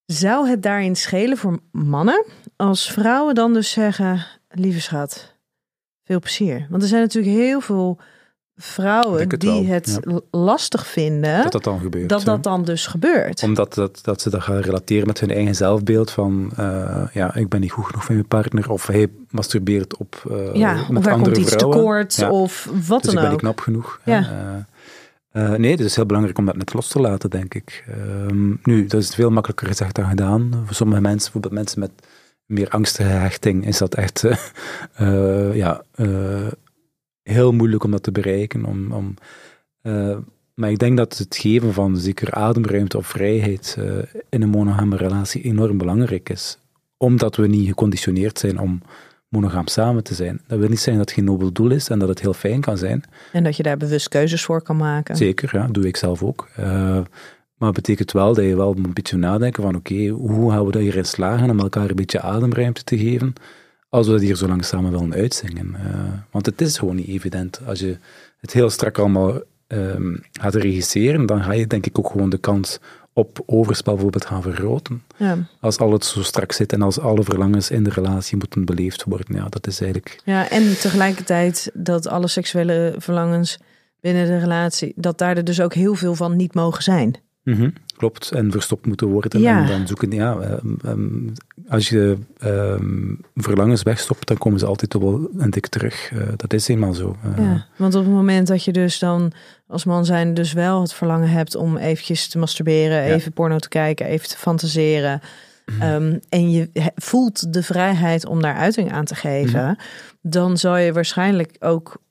Zou het daarin schelen voor mannen als vrouwen dan dus zeggen: lieve schat, veel plezier? Want er zijn natuurlijk heel veel vrouwen het die wel, het ja. lastig vinden Dat dat dan gebeurt. dat dat dan dus gebeurt. Omdat dat, dat ze dat gaan relateren met hun eigen zelfbeeld van uh, ja, ik ben niet goed genoeg voor mijn partner of hij masturbeert op uh, ja, met of er andere komt iets vrouwen. tekort Ja. of wat Dus dan ik ben ook. niet knap genoeg. Ja. Uh, uh, nee, het is heel belangrijk om dat net los te laten, denk ik. Um, nu, dat is veel makkelijker gezegd dan gedaan. Voor sommige mensen, bijvoorbeeld mensen met meer angstige hechting, is dat echt uh, ja, uh, heel moeilijk om dat te bereiken. Om, om, maar ik denk dat het geven van zeker ademruimte of vrijheid in een monogame relatie enorm belangrijk is. Omdat we niet geconditioneerd zijn om monogaam samen te zijn. Dat wil niet zeggen dat het geen nobel doel is en dat het heel fijn kan zijn. En dat je daar bewust keuzes voor kan maken. Zeker, ja, doe ik zelf ook. Uh, maar het betekent wel dat je wel een beetje nadenken van oké, okay, hoe gaan we dat hierin slagen om elkaar een beetje ademruimte te geven als we dat hier zo lang samen willen uitzingen. Uh, want het is gewoon niet evident. Als je het heel strak allemaal um, gaat regisseren, dan ga je denk ik ook gewoon de kans op overspel bijvoorbeeld gaan vergroten. Ja. Als alles zo strak zit en als alle verlangens in de relatie moeten beleefd worden. Ja, dat is eigenlijk... Ja, en tegelijkertijd dat alle seksuele verlangens binnen de relatie, dat daar er dus ook heel veel van niet mogen zijn. Mm -hmm, klopt, en verstopt moeten worden. Ja. En dan zoeken, ja, um, um, als je um, verlangens wegstopt, dan komen ze altijd wel een dik terug. Uh, dat is eenmaal zo. Uh, ja, want op het moment dat je dus dan als man zijn dus wel het verlangen hebt om eventjes te masturberen, ja. even porno te kijken, even te fantaseren. Mm. Um, en je voelt de vrijheid om daar uiting aan te geven, mm. dan zal je waarschijnlijk ook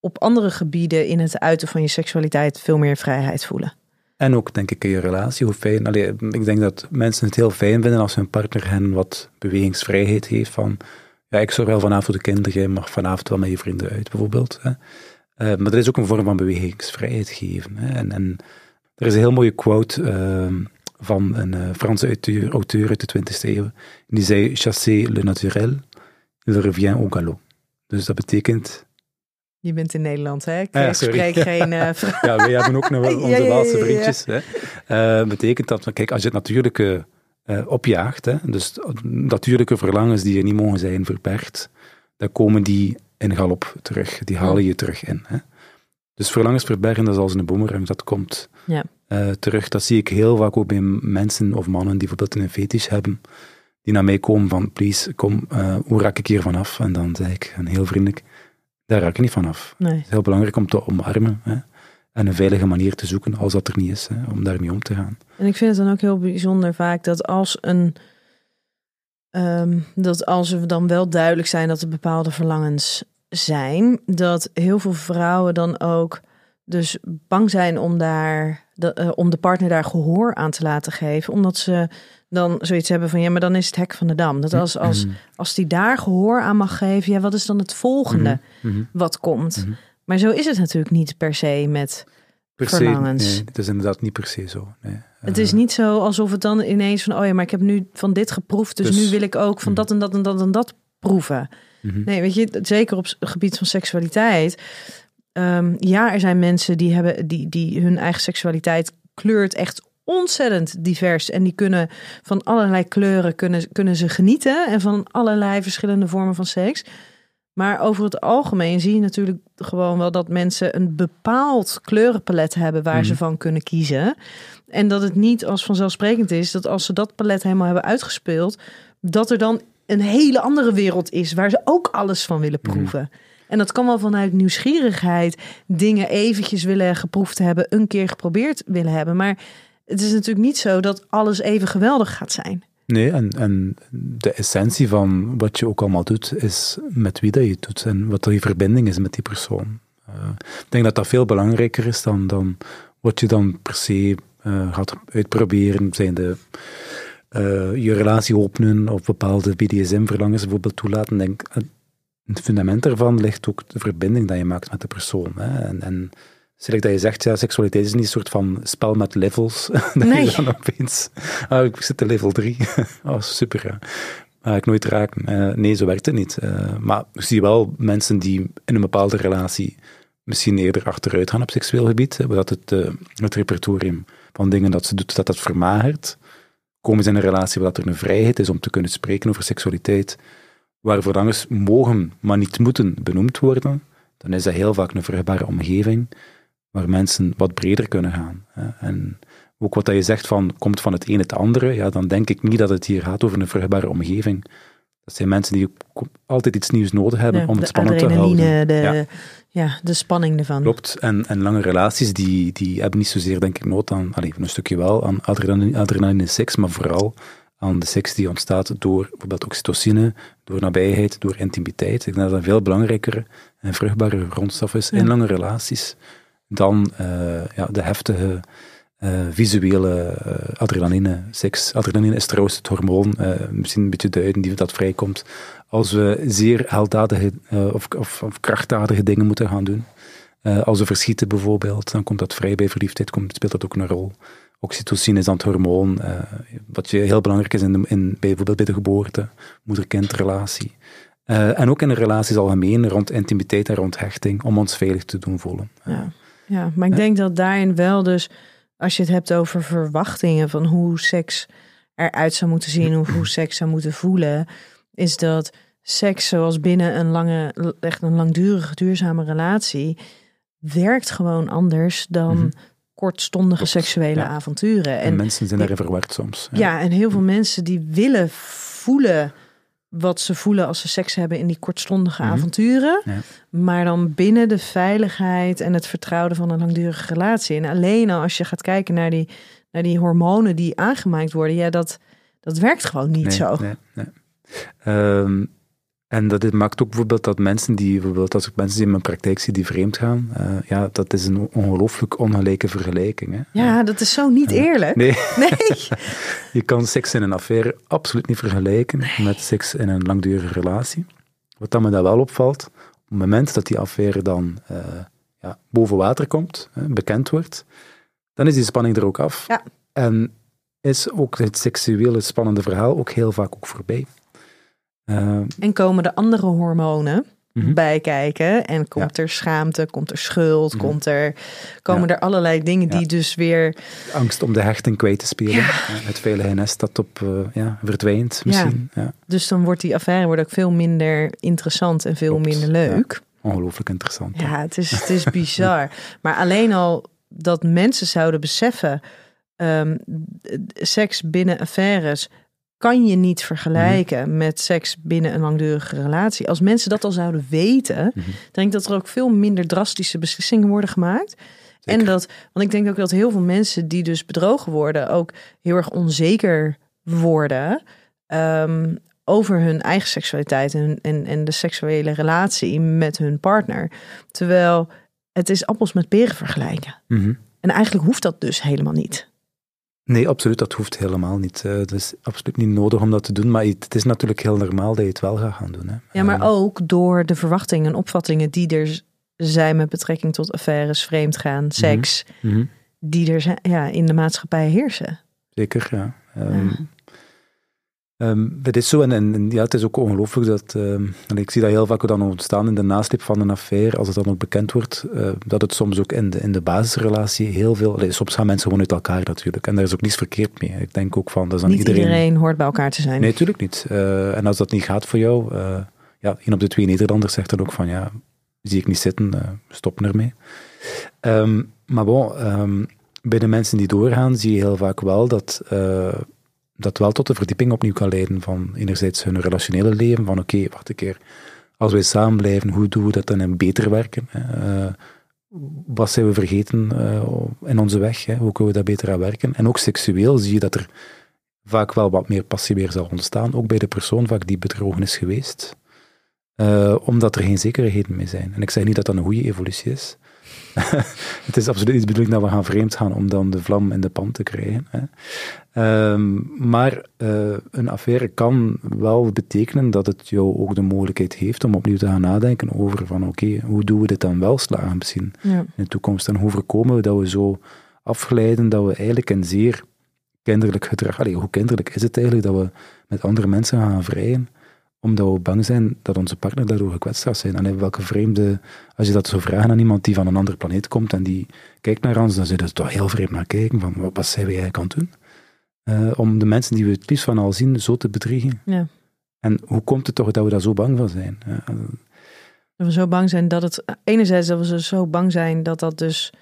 op andere gebieden in het uiten van je seksualiteit veel meer vrijheid voelen. En ook, denk ik, in je relatie, hoe fijn. Allee, ik denk dat mensen het heel fijn vinden als hun partner hen wat bewegingsvrijheid heeft. Van, ja, ik zorg wel vanavond voor de kinderen, je mag vanavond wel met je vrienden uit, bijvoorbeeld. Hè. Uh, maar dat is ook een vorm van bewegingsvrijheid geven. Hè. En, en er is een heel mooie quote uh, van een uh, Franse auteur, auteur uit de 20e eeuw. Die zei, chasser le naturel, il revient au galop. Dus dat betekent je bent in Nederland, hè? Ik spreek geen uh, Ja, wij hebben ook nog wel onze ja, ja, laatste vriendjes. Hè. Betekent dat, kijk, als je het natuurlijke opjaagt, hè, dus natuurlijke verlangens die er niet mogen zijn verbergt, dan komen die in galop terug. Die halen je terug in. Hè. Dus verlangens verbergen, dat is als een boemerang, dat komt ja. terug. Dat zie ik heel vaak ook bij mensen of mannen die bijvoorbeeld een fetish hebben, die naar mij komen van, please, kom, hoe raak ik hier vanaf? En dan zeg ik, heel vriendelijk, daar raak ik niet vanaf. Nee. Het is heel belangrijk om te omarmen hè, en een veilige manier te zoeken als dat er niet is, hè, om daarmee om te gaan. En ik vind het dan ook heel bijzonder vaak dat als een um, dat als we dan wel duidelijk zijn dat er bepaalde verlangens zijn, dat heel veel vrouwen dan ook dus bang zijn om daar de, eh, om de partner daar gehoor aan te laten geven. Omdat ze dan zoiets hebben van ja, maar dan is het hek van de dam. Dat als, als, Mhm. als die daar gehoor aan mag geven, ja, wat is dan het volgende Mhm. wat komt? Mhm. Maar zo is het natuurlijk niet per se met. Per se, Verlangens. nee, het is inderdaad niet per se zo. Nee. Het Eh, is niet zo alsof het dan ineens van oh ja, maar ik heb nu van dit geproefd, dus, Dus- nu wil ik ook van Mhm. dat en dat en dat en dat proeven. mhm. Nee, weet je, zeker op het gebied van seksualiteit. Ehm, ja, er zijn mensen die hebben die, die hun eigen seksualiteit kleurt echt ontzettend divers. En die kunnen van allerlei kleuren kunnen, kunnen ze genieten. En van allerlei verschillende vormen van seks. Maar over het algemeen zie je natuurlijk gewoon wel dat mensen een bepaald kleurenpalet hebben waar ze Mhm. van kunnen kiezen. En dat het niet als vanzelfsprekend is dat als ze dat palet helemaal hebben uitgespeeld, dat er dan een hele andere wereld is waar ze ook alles van willen Mhm. proeven. En dat kan wel vanuit nieuwsgierigheid dingen eventjes willen geproefd hebben, een keer geprobeerd willen hebben. Maar het is natuurlijk niet zo dat alles even geweldig gaat zijn. Nee, en, en de essentie van wat je ook allemaal doet, is met wie dat je het doet en wat je verbinding is met die persoon. Eh, ik denk dat dat veel belangrijker is dan, dan wat je dan per se gaat uitproberen. Zijn de, eh, je relatie openen of bepaalde BDSM-verlangens bijvoorbeeld toelaten. Denk, eh, het fundament daarvan ligt ook de verbinding dat je maakt met de persoon. Hè. En, en dat je zegt, ja, seksualiteit is niet een soort van spel met levels. dat Nee. je dan opeens, ah, ik zit op level 3. oh, super, ja. Ik nooit raken. Eh, nee, zo werkt het niet. Eh, maar ik zie wel mensen die in een bepaalde relatie misschien eerder achteruit gaan op seksueel gebied, hè, dat het, eh, het repertorium van dingen dat ze doet, dat dat vermagert. Komen ze in een relatie waar dat er een vrijheid is om te kunnen spreken over seksualiteit, waar verlangens mogen, maar niet moeten benoemd worden, dan is dat heel vaak een vruchtbare omgeving waar mensen wat breder kunnen gaan. En ook wat dat je zegt van, komt van het een het andere, ja, dan denk ik niet dat het hier gaat over een vruchtbare omgeving. Dat zijn mensen die altijd iets nieuws nodig hebben Ja, om het spannend te houden. de, Ja. de spanning ervan. Klopt. En, en lange relaties, die, die hebben niet zozeer, denk ik, nood aan, allee, een stukje wel, aan adrenaline, adrenaline seks, maar vooral aan de seks die ontstaat door bijvoorbeeld oxytocine, door nabijheid, door intimiteit. Ik denk dat dat een veel belangrijkere en vruchtbare grondstof is Ja. in lange relaties dan eh, ja, de heftige eh, visuele eh, adrenaline seks. Adrenaline is trouwens het hormoon, eh, misschien een beetje duiden, die dat vrijkomt als we zeer helddadige eh, of, of, krachtdadige dingen moeten gaan doen. Als we verschieten bijvoorbeeld, dan komt dat vrij bij verliefdheid, komt, speelt dat ook een rol. Oxytocine is dan het hormoon, wat heel belangrijk is in, in bij, bijvoorbeeld bij de geboorte, moeder-kindrelatie. En ook in de relaties algemeen, rond intimiteit en rond hechting, om ons veilig te doen voelen. Ja. ja, maar ik denk dat daarin wel dus, als je het hebt over verwachtingen van hoe seks eruit zou moeten zien, of hoe seks zou moeten voelen, is dat seks zoals binnen een lange, echt een langdurige, duurzame relatie, werkt gewoon anders dan Mhm. kortstondige seksuele ja. avonturen. en, En mensen zijn daarin verward soms. ja, en heel veel mensen die willen voelen wat ze voelen als ze seks hebben in die kortstondige Mhm. avonturen. Ja. Maar dan binnen de veiligheid en het vertrouwen van een langdurige relatie. En alleen al als je gaat kijken naar die, naar die hormonen die aangemaakt worden, ja, dat, dat werkt gewoon niet nee, zo. Nee, nee. Ehm, en dat dit maakt ook bijvoorbeeld dat mensen die, bijvoorbeeld als ik mensen die in mijn praktijk zie die vreemd gaan, eh, ja, dat is een ongelooflijk ongelijke vergelijking. Hè? Ja, dat is zo niet eerlijk. Nee, Nee. je kan seks in een affaire absoluut niet vergelijken met seks in een langdurige relatie. Wat dan me dan wel opvalt, op het moment dat die affaire dan eh, ja, boven water komt, hè, bekend wordt, dan is die spanning er ook af. Ja. En is ook het seksuele spannende verhaal ook heel vaak ook voorbij. Eh, En komen de andere hormonen mhm. bij kijken. En komt er schaamte, komt er schuld, Mhm. komt er, komen Ja. er allerlei dingen die Ja. dus weer angst om de hechting kwijt te spelen. Ja. Het veilige nest dat op eh, ja, verdwijnt misschien. Ja. Dus dan wordt die affaire wordt ook veel minder interessant en veel Klopt, minder leuk. Ongelooflijk interessant. Ja, het, is, het is bizar. maar alleen al dat mensen zouden beseffen, ehm, seks binnen affaires kan je niet vergelijken Mhm. met seks binnen een langdurige relatie. Als mensen dat al zouden weten, Mhm. denk ik dat er ook veel minder drastische beslissingen worden gemaakt. En dat, want ik denk ook dat heel veel mensen die dus bedrogen worden, ook heel erg onzeker worden ehm, over hun eigen seksualiteit en, en, en de seksuele relatie met hun partner. Terwijl het is appels met peren vergelijken. Mhm. En En eigenlijk hoeft dat dus helemaal niet. Nee, absoluut, dat hoeft helemaal niet. Uh, het is absoluut niet nodig om dat te doen, maar het is natuurlijk heel normaal dat je het wel gaat gaan doen. Hè. Ja, maar ook door de verwachtingen en opvattingen die er zijn met betrekking tot affaires, vreemdgaan, mhm. seks, mm -hmm. die er zijn, ja, in de maatschappij heersen. Zeker, ja. Um, ja. Um, het is zo, en, en, ja, het is ook ongelooflijk dat, en ik zie dat heel vaak dan ontstaan in de nasleep van een affaire, als het dan ook bekend wordt, uh, dat het soms ook in de, in de basisrelatie heel veel, allee, soms gaan mensen gewoon uit elkaar natuurlijk, en daar is ook niets verkeerd mee. Ik denk ook van, dat is dan niet iedereen... iedereen hoort bij elkaar te zijn. Nee, natuurlijk niet. Uh, en als dat niet gaat voor jou, uh, ja, een op de twee Nederlanders zegt dan ook van, ja, zie ik niet zitten, stop ermee. Um, maar bon, um, bij de mensen die doorgaan, zie je heel vaak wel dat dat wel tot de verdieping opnieuw kan leiden van enerzijds hun relationele leven, van oké, wacht een keer, als wij samen blijven, hoe doen we dat dan in beter werken? Uh, wat zijn we vergeten uh, in onze weg? Hè? Hoe kunnen we dat beter aan werken? En ook seksueel zie je dat er vaak wel wat meer passie weer zal ontstaan, ook bij de persoon vaak die bedrogen is geweest, uh, omdat er geen zekerheden meer zijn. En ik zeg niet dat dat een goede evolutie is, het is absoluut niet de bedoeling dat we gaan vreemd gaan om dan de vlam in de pan te krijgen. Hè. Um, maar uh, een affaire kan wel betekenen dat het jou ook de mogelijkheid heeft om opnieuw te gaan nadenken over van oké, okay, hoe doen we dit dan wel slagen misschien ja. in de toekomst en hoe voorkomen we dat we zo afgeleiden dat we eigenlijk een zeer kinderlijk gedrag, allee, hoe kinderlijk is het eigenlijk dat we met andere mensen gaan vrijen omdat we bang zijn dat onze partner daardoor gekwetst gaat zijn. En welke vreemde, als je dat zou vragen aan iemand die van een andere planeet komt en die kijkt naar ons, dan zit er toch heel vreemd naar kijken van wat, wat zijn we eigenlijk aan het doen? Uh, om de mensen die we het liefst van al zien zo te bedriegen. Ja. En hoe komt het toch dat we daar zo bang van zijn? Uh, dat we zo bang zijn dat het, enerzijds dat we zo bang zijn dat dat dus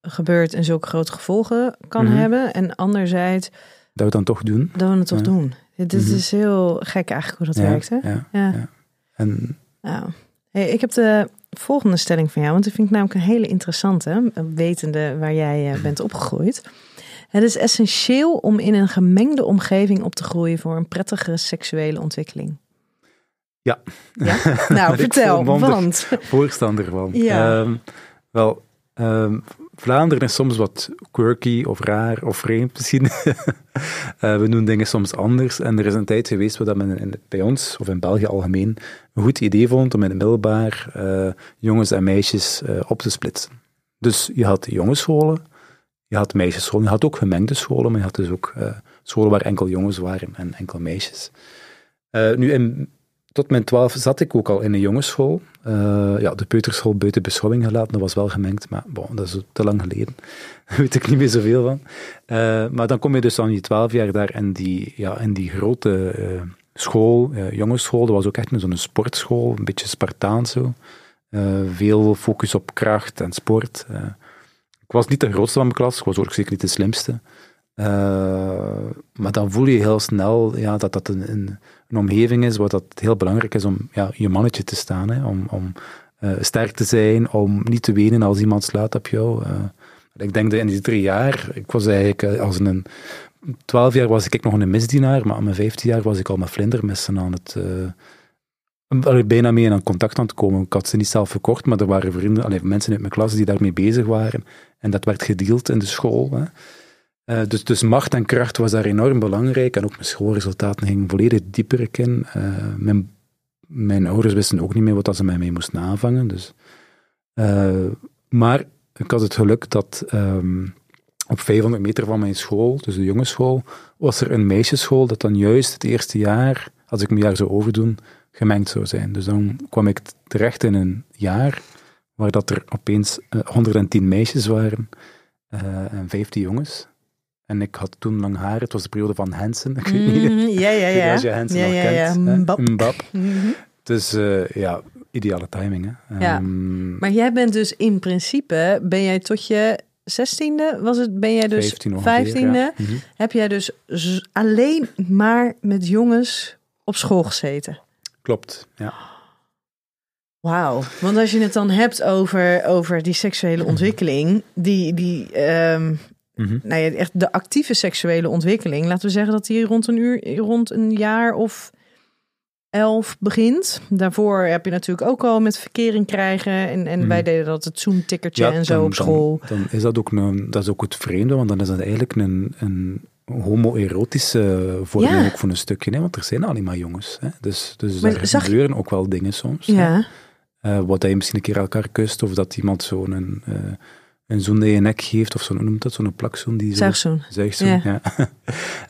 gebeurt en zulke grote gevolgen kan mm -hmm. hebben. En anderzijds... Dat we het dan toch doen. Dat we het toch ja. doen. Het is, mm -hmm. is heel gek eigenlijk hoe dat ja, werkt. Hè? Ja, ja. En... Nou, hey, ik heb de volgende stelling van jou, want die vind ik namelijk een hele interessante, wetende waar jij uh, bent opgegroeid. Het is essentieel om in een gemengde omgeving op te groeien voor een prettigere seksuele ontwikkeling. Ja. ja? Nou, vertel, want... Voorstander van. Ja. Um, wel, um, Vlaanderen is soms wat quirky of raar of vreemd misschien. uh, we doen dingen soms anders. En er is een tijd geweest waar men in, bij ons, of in België algemeen, een goed idee vond om in het middelbaar uh, jongens en meisjes uh, op te splitsen. Dus je had jongensscholen, je had meisjesscholen, je had ook gemengde scholen, maar je had dus ook scholen waar enkel jongens waren en enkel meisjes. nu, in tot mijn twaalf zat ik ook al in een jongensschool. Uh, ja, de peuterschool buiten beschouwing gelaten, dat was wel gemengd, maar bon, dat is te lang geleden. Daar weet ik niet meer zoveel van. Uh, maar dan kom je dus aan je twaalf jaar daar in die, ja, in die grote uh, school, jongensschool. Dat was ook echt zo'n sportschool, een beetje Spartaans zo. veel focus op kracht en sport. ik was niet de grootste van mijn klas, ik was ook zeker niet de slimste. maar dan voel je heel snel ja, dat dat een, een een omgeving is waar dat heel belangrijk is om ja, je mannetje te staan. Hè, om om uh, sterk te zijn, om niet te wenen als iemand slaat op jou. Uh, ik denk dat in die drie jaar, ik was eigenlijk uh, als een... Twaalf jaar was ik nog een misdienaar, maar aan mijn vijftien jaar was ik al met vlindermessen aan het... bijna mee in contact aan het komen. Ik had ze niet zelf verkocht, maar er waren vrienden, mensen uit mijn klas die daarmee bezig waren. En dat werd gedeeld in de school. Hè. Uh, dus, dus macht en kracht was daar enorm belangrijk. En ook mijn schoolresultaten gingen volledig dieper in. Uh, mijn, mijn, ouders wisten ook niet meer wat ze mij mee moesten aanvangen. Dus. Uh, maar ik had het geluk dat um, op 500 meter van mijn school, dus de jongensschool, was er een meisjesschool dat dan juist het eerste jaar, als ik mijn jaar zou overdoen, gemengd zou zijn. Dus dan kwam ik terecht in een jaar waar dat er opeens 110 meisjes waren en 15 jongens. En ik had toen lang haar. Het was de periode van Hansen. Ik weet niet mm, ja, ja, ja. als je Hansen ja, nog ja, ja. kent. Mbap. Mbap. Mhm. Dus uh, ja, ideale timing. Hè. Ja. Um, maar jij bent dus in principe, ben jij tot je zestiende, was het, ben jij dus 15 vijftiende? Ja. Mm -hmm. Heb jij dus alleen maar met jongens op school gezeten? Klopt, ja. Wauw, want als je het dan hebt over, over die seksuele ontwikkeling, die, die um, Mm -hmm. nou ja, echt de actieve seksuele ontwikkeling. Laten we zeggen dat die rond een uur, rond een jaar of 11 begint. Daarvoor heb je natuurlijk ook al met verkering krijgen. En, en Mhm. wij deden dat het zoomtikkertje en zo dan- op school. Dan, dan is dat ook een, dat is ook het vreemde, want dan is dat eigenlijk een, een homoerotische vorming Ja. ook voor een stukje. Hè? Want er zijn alleen maar jongens. Hè? Dus, dus Maar daar zag- gebeuren ook wel dingen soms. Ja, Eh, wat je misschien een keer elkaar kust, of dat iemand zo'n een, eh, een zoen in je nek geeft, of hoe noemt dat, zo'n plakzoen die zo... zuigzoen. Zuigzoen, Ja. ja.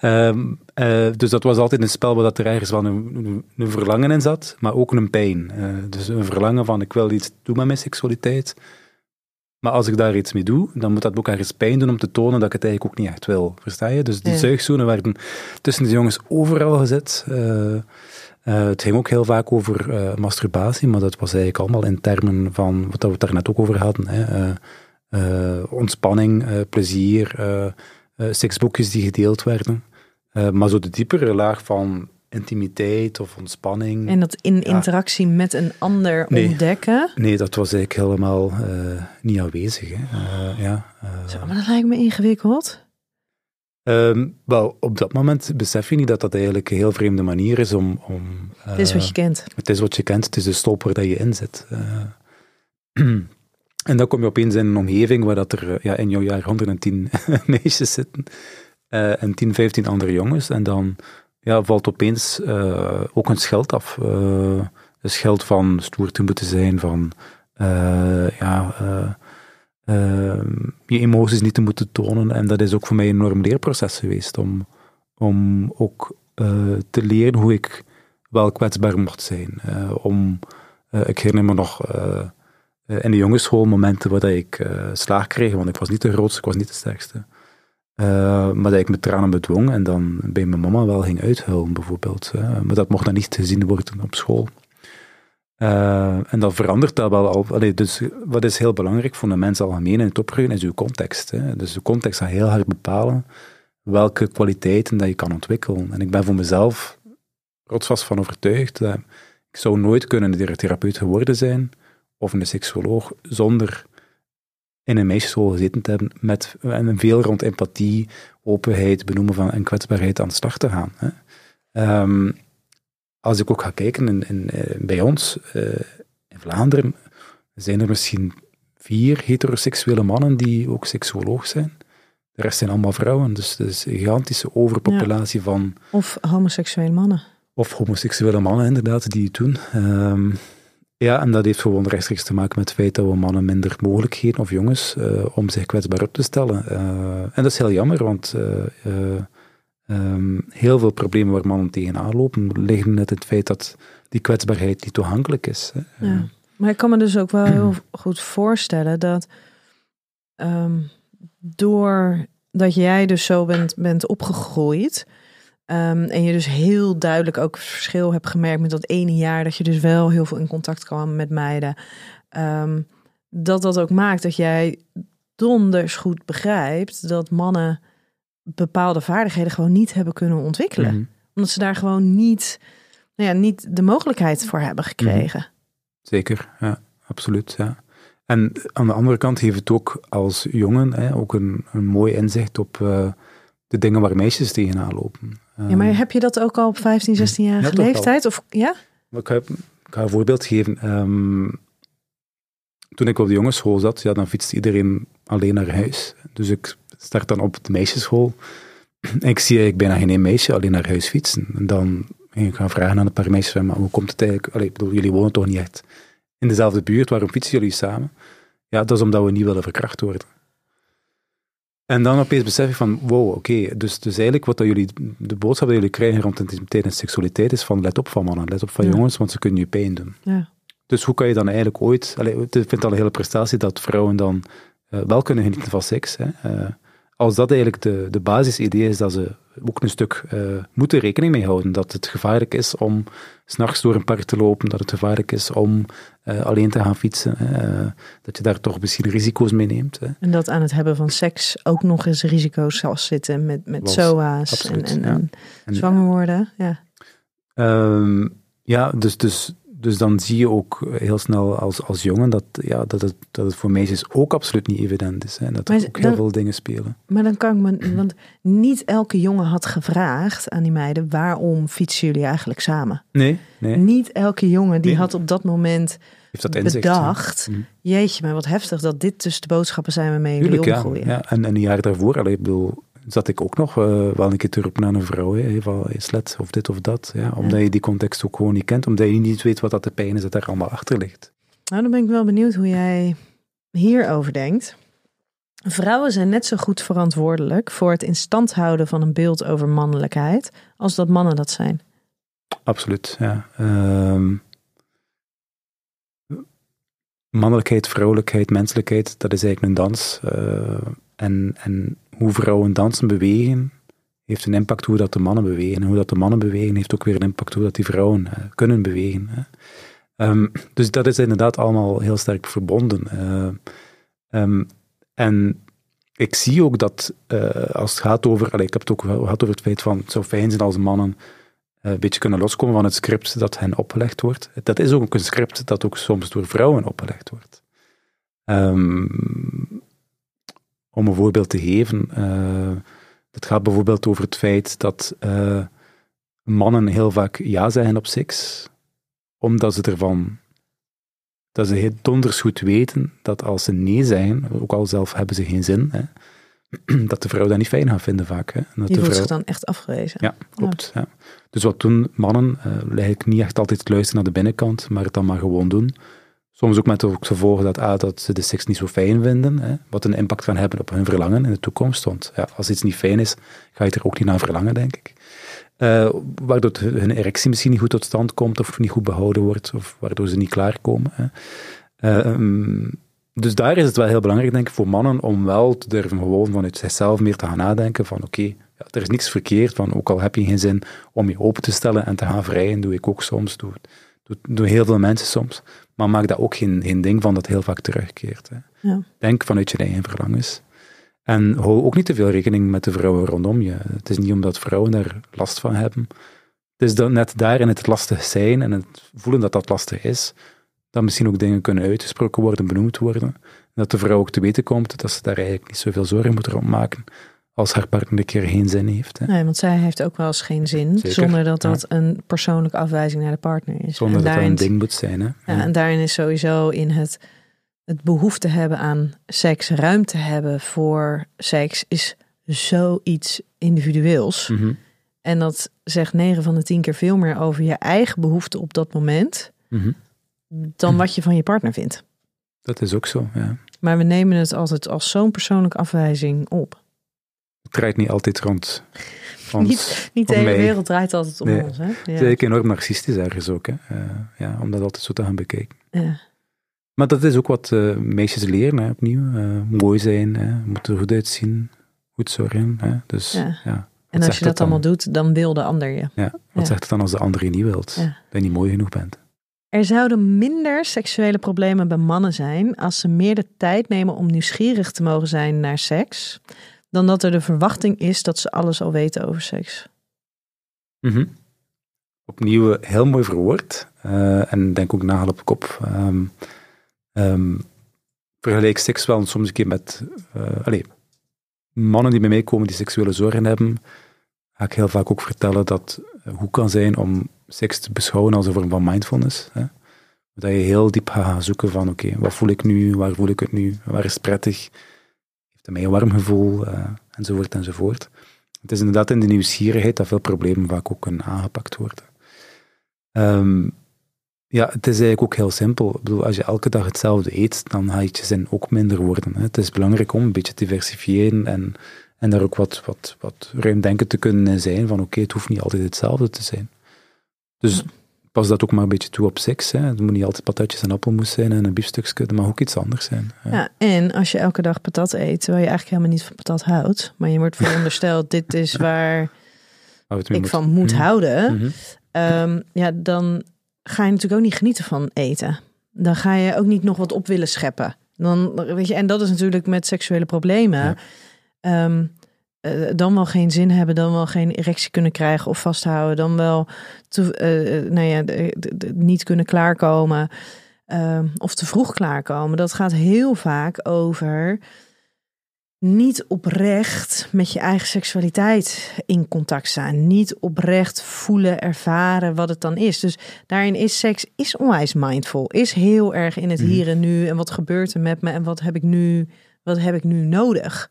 Ehm, eh, dus dat was altijd een spel waar dat er ergens wel een, een, verlangen in zat, maar ook een pijn. Eh, dus een verlangen van, ik wil iets doen met mijn seksualiteit, maar als ik daar iets mee doe, dan moet dat ook ergens pijn doen om te tonen dat ik het eigenlijk ook niet echt wil. Versta je? Dus die Ja. zuigzoenen werden tussen de jongens overal gezet. Eh, het ging ook heel vaak over masturbatie, maar dat was eigenlijk allemaal in termen van wat we het daar net ook over hadden. Hè. Ontspanning, eh, plezier, eh, eh, seksboekjes die gedeeld werden. Eh, maar zo de diepere laag van intimiteit of ontspanning. En dat in Ja. interactie met een ander Nee. ontdekken. Nee, dat was eigenlijk helemaal eh, niet aanwezig. Hè. Eh, ja, eh, Zo, maar dat lijkt me ingewikkeld. ehm, wel, op dat moment besef je niet dat dat eigenlijk een heel vreemde manier is om... om Dit is wat eh, je kent. Het is wat je kent, het is de stolp waar dat je in zit. Eh, en dan kom je opeens in een omgeving waar dat er eh, ja, in jouw jaar 110 meisjes zitten eh, en 10, 15 andere jongens. En dan ja, valt opeens eh, ook een scheld af. Eh, een scheld van stoer te moeten zijn, van ja, je emoties niet te moeten tonen. En dat is ook voor mij een enorm leerproces geweest om, om ook te leren hoe ik wel kwetsbaar mocht zijn. Om, ik herinner me nog in de jongensschool momenten waar dat ik eh, slaag kreeg, want ik was niet de grootste, ik was niet de sterkste. Eh, maar dat ik met tranen bedwong en dan bij mijn mama wel ging uithuilen, bijvoorbeeld. eh, maar dat mocht dan niet gezien worden op school. Eh, en dat verandert dat wel al. Dus wat is heel belangrijk voor de mens algemeen in het opgroeien, is uw context. Hè. Dus de context gaat heel hard bepalen welke kwaliteiten dat je kan ontwikkelen. En ik ben voor mezelf rotsvast van overtuigd dat ik zou nooit kunnen therapeut geworden zijn of een seksuoloog zonder in een meisjesschool gezeten te hebben met en veel rond empathie, openheid, benoemen van en kwetsbaarheid aan de slag te gaan. Hè. Ehm, als ik ook ga kijken in, in, eh, bij ons eh, in Vlaanderen, zijn er misschien vier heteroseksuele mannen die ook seksuoloog zijn. De rest zijn allemaal vrouwen, dus er is een gigantische overpopulatie van Of homoseksuele mannen. of homoseksuele mannen inderdaad die het doen. Ehm, ja, en dat heeft gewoon rechtstreeks te maken met het feit dat we mannen minder mogelijkheden, of jongens, eh, om zich kwetsbaar op te stellen. Eh, en dat is heel jammer, want eh, eh, ehm, heel veel problemen waar mannen tegenaan lopen, liggen net in het feit dat die kwetsbaarheid niet toegankelijk is. Ja. Maar ik kan me dus ook wel heel goed voorstellen dat ehm doordat jij dus zo bent, bent opgegroeid ehm, en je dus heel duidelijk ook verschil hebt gemerkt met dat ene jaar dat je dus wel heel veel in contact kwam met meiden, ehm, dat dat ook maakt dat jij donders goed begrijpt dat mannen bepaalde vaardigheden gewoon niet hebben kunnen ontwikkelen. Mhm. Omdat ze daar gewoon niet, nou ja, niet de mogelijkheid voor hebben gekregen. Zeker, ja, absoluut. Ja. En aan de andere kant heeft het ook als jongen hè, ook een, een mooi inzicht op eh, de dingen waar meisjes tegenaan lopen. Ja, maar heb je dat ook al op 15, 16-jarige Ja, toch wel. leeftijd? Of ja? Ik ga, ik ga een voorbeeld geven. Ehm, toen ik op de jongensschool zat, ja, dan fietste iedereen alleen naar huis. Dus ik start dan op de meisjesschool. En ik zie eigenlijk bijna geen meisje alleen naar huis fietsen. En dan ging ik gaan vragen aan een paar meisjes, maar hoe komt het eigenlijk? Allee, ik bedoel, jullie wonen toch niet echt in dezelfde buurt, waarom fietsen jullie samen? Ja, dat is omdat we niet willen verkracht worden. En dan opeens besef ik van, wow, oké, dus, dus eigenlijk wat dat jullie, de boodschap die jullie krijgen rond intimiteit en seksualiteit is van, let op van mannen, let op van Ja. jongens, want ze kunnen je pijn doen. Ja. Dus hoe kan je dan eigenlijk ooit... Allee, ik vind het al een hele prestatie dat vrouwen dan eh, wel kunnen genieten van seks. Hè. Eh, als dat eigenlijk de, de basisidee is, dat ze ook een stuk eh, moeten rekening mee houden. Dat het gevaarlijk is om s'nachts door een park te lopen, dat het gevaarlijk is om eh, alleen te gaan fietsen. Eh, dat je daar toch misschien risico's mee neemt. Hè. En dat aan het hebben van seks ook nog eens risico's zal zitten met, met Was, SOA's en, absoluut, en, ja. en En- zwanger worden. Ja. Ehm, ja, dus, dus, dus dan zie je ook heel snel als, als jongen dat, ja, dat, het, dat het voor meisjes ook absoluut niet evident is. Hè, en dat er Maar ook heel dan- veel dingen spelen. Maar dan kan ik me, want niet elke jongen had gevraagd aan die meiden, waarom fietsen jullie eigenlijk samen? Nee, nee. Niet elke jongen die Nee. had op dat moment Heeft dat inzicht. bedacht, Mhm. jeetje, maar wat heftig dat dit dus de boodschappen zijn waarmee jullie Tuurlijk, ja. ja. En, en een jaar daarvoor, allee, ik bedoel, zat ik ook nog eh, wel een keer te roepen aan een vrouw. Hè, van, slet of dit of dat. Ja, omdat je die context ook gewoon niet kent. Omdat je niet weet wat dat de pijn is dat daar allemaal achter ligt. Nou, dan ben ik wel benieuwd hoe jij hierover denkt. Vrouwen zijn net zo goed verantwoordelijk voor het in stand houden van een beeld over mannelijkheid als dat mannen dat zijn. Absoluut, ja. Ehm, mannelijkheid, vrouwelijkheid, menselijkheid, dat is eigenlijk een dans. Eh, en, en hoe vrouwen dansen, bewegen, heeft een impact hoe dat de mannen bewegen. En hoe dat de mannen bewegen, heeft ook weer een impact hoe dat die vrouwen eh, kunnen bewegen. Hè. Ehm, dus dat is inderdaad allemaal heel sterk verbonden. Eh, ehm, en ik zie ook dat eh, als het gaat over, ik heb het ook gehad over het feit van het zou fijn zijn als mannen een beetje kunnen loskomen van het script dat hen opgelegd wordt. Dat is ook een script dat ook soms door vrouwen opgelegd wordt. Ehm, om een voorbeeld te geven, eh, het gaat bijvoorbeeld over het feit dat eh, mannen heel vaak ja zeggen op seks, omdat ze ervan, dat ze heel donders goed weten dat als ze nee zeggen, ook al zelf hebben ze geen zin, hè, dat de vrouw dat niet fijn gaat vinden vaak. Hè. Dat Die de voelt vrouw, zich dan echt afgewezen. ja, klopt. Ja. Dus wat doen mannen? eh eigenlijk niet echt altijd luisteren naar de binnenkant, maar het dan maar gewoon doen. Soms ook met ook gevolgen dat, ah, dat ze de seks niet zo fijn vinden, hè, wat een impact kan hebben op hun verlangen in de toekomst. Want ja, als iets niet fijn is, ga je er ook niet naar verlangen, denk ik. Eh, waardoor hun erectie misschien niet goed tot stand komt, of niet goed behouden wordt, of waardoor ze niet klaarkomen. Hè. Eh, ehm, dus daar is het wel heel belangrijk, denk ik, voor mannen om wel te durven gewoon vanuit zichzelf meer te gaan nadenken van oké, ja, er is niks verkeerd van, ook al heb je geen zin om je open te stellen en te gaan vrijen, doe ik ook soms, doe, doe, doe heel veel mensen soms, maar maak daar ook geen, geen ding van dat heel vaak terugkeert. Hè. Ja. Denk vanuit je eigen verlangens. En hou ook niet te veel rekening met de vrouwen rondom je. Het is niet omdat vrouwen daar last van hebben. Het is dan net daarin het lastig zijn en het voelen dat dat lastig is, dat misschien ook dingen kunnen uitgesproken worden, benoemd worden. En dat de vrouw ook te weten komt dat ze daar eigenlijk niet zoveel zorgen moet rond maken als haar partner een keer geen zin heeft. Hè. Nee, want zij heeft ook wel eens geen zin, Zeker, zonder dat ja. dat een persoonlijke afwijzing naar de partner is. Zonder en dat dat daarin, een ding moet zijn. Hè. ja, en daarin is sowieso in het, het behoefte hebben aan seks, ruimte hebben voor seks, is zoiets individueels. Mhm, En dat zegt 9 van de 10 keer veel meer over je eigen behoefte op dat moment mhm. dan wat je van je partner vindt. Dat is ook zo, ja. Maar we nemen het altijd als zo'n persoonlijke afwijzing op. Het draait niet altijd rond ons. Niet, niet de hele mij. wereld draait altijd om Nee. ons. Hè? Het is eigenlijk enorm narcistisch ergens ook, hè. Eh, ja, om dat altijd zo te gaan bekijken. Ja. Maar dat is ook wat eh, meisjes leren, hè, opnieuw. Eh, mooi zijn, hè, moet er goed uitzien, goed zorgen. Hè. Dus Ja. ja. En als je dat dan? allemaal doet, dan wil de ander je. Ja, wat zegt het dan als de andere je niet wilt? Dat je niet mooi genoeg bent. Er zouden minder seksuele problemen bij mannen zijn als ze meer de tijd nemen om nieuwsgierig te mogen zijn naar seks, dan dat er de verwachting is dat ze alles al weten over seks. Mhm. Opnieuw eh, heel mooi verwoord. Eh, en denk ook nagel op kop. Ehm ehm, vergelijk seks wel soms een keer met... eh allee, mannen die bij komen die seksuele zorgen hebben, ga ik heel vaak ook vertellen dat het goed kan zijn om seks te beschouwen als een vorm van mindfulness. Hè? Dat je heel diep gaat zoeken van oké, wat voel ik nu, waar voel ik het nu, waar is het prettig, heeft een warm gevoel, eh, enzovoort enzovoort. Het is inderdaad in de nieuwsgierigheid dat veel problemen vaak ook kunnen aangepakt worden. Ehm, ja, het is eigenlijk ook heel simpel. Ik bedoel, als je elke dag hetzelfde eet, dan gaat je zin ook minder worden. Hè. Het is belangrijk om een beetje te diversifiëren en, en daar ook wat, wat, wat ruimdenken te kunnen zijn van oké, het hoeft niet altijd hetzelfde te zijn. Dus pas dat ook maar een beetje toe op seks. Hè. Het moet niet altijd patatjes en appelmoes zijn en een biefstukje, het mag ook iets anders zijn. hè. Ja, en als je elke dag patat eet, terwijl je eigenlijk helemaal niet van patat houdt, maar je wordt verondersteld, dit is waar ik van moet Mhm. houden, Mhm. Ehm, ja, dan ga je natuurlijk ook niet genieten van eten. Dan ga je ook niet nog wat op willen scheppen. Dan, weet je, en dat is natuurlijk met seksuele problemen. Ja. Ehm, eh, dan wel geen zin hebben, dan wel geen erectie kunnen krijgen of vasthouden, dan wel te, eh, nou ja, niet kunnen klaarkomen eh, of te vroeg klaarkomen. Dat gaat heel vaak over niet oprecht met je eigen seksualiteit in contact staan. Niet oprecht voelen, ervaren wat het dan is. Dus daarin is seks is onwijs mindful. Is heel erg in het Mhm. hier en nu. En wat gebeurt er met me? En wat heb ik nu, wat heb ik nu nodig?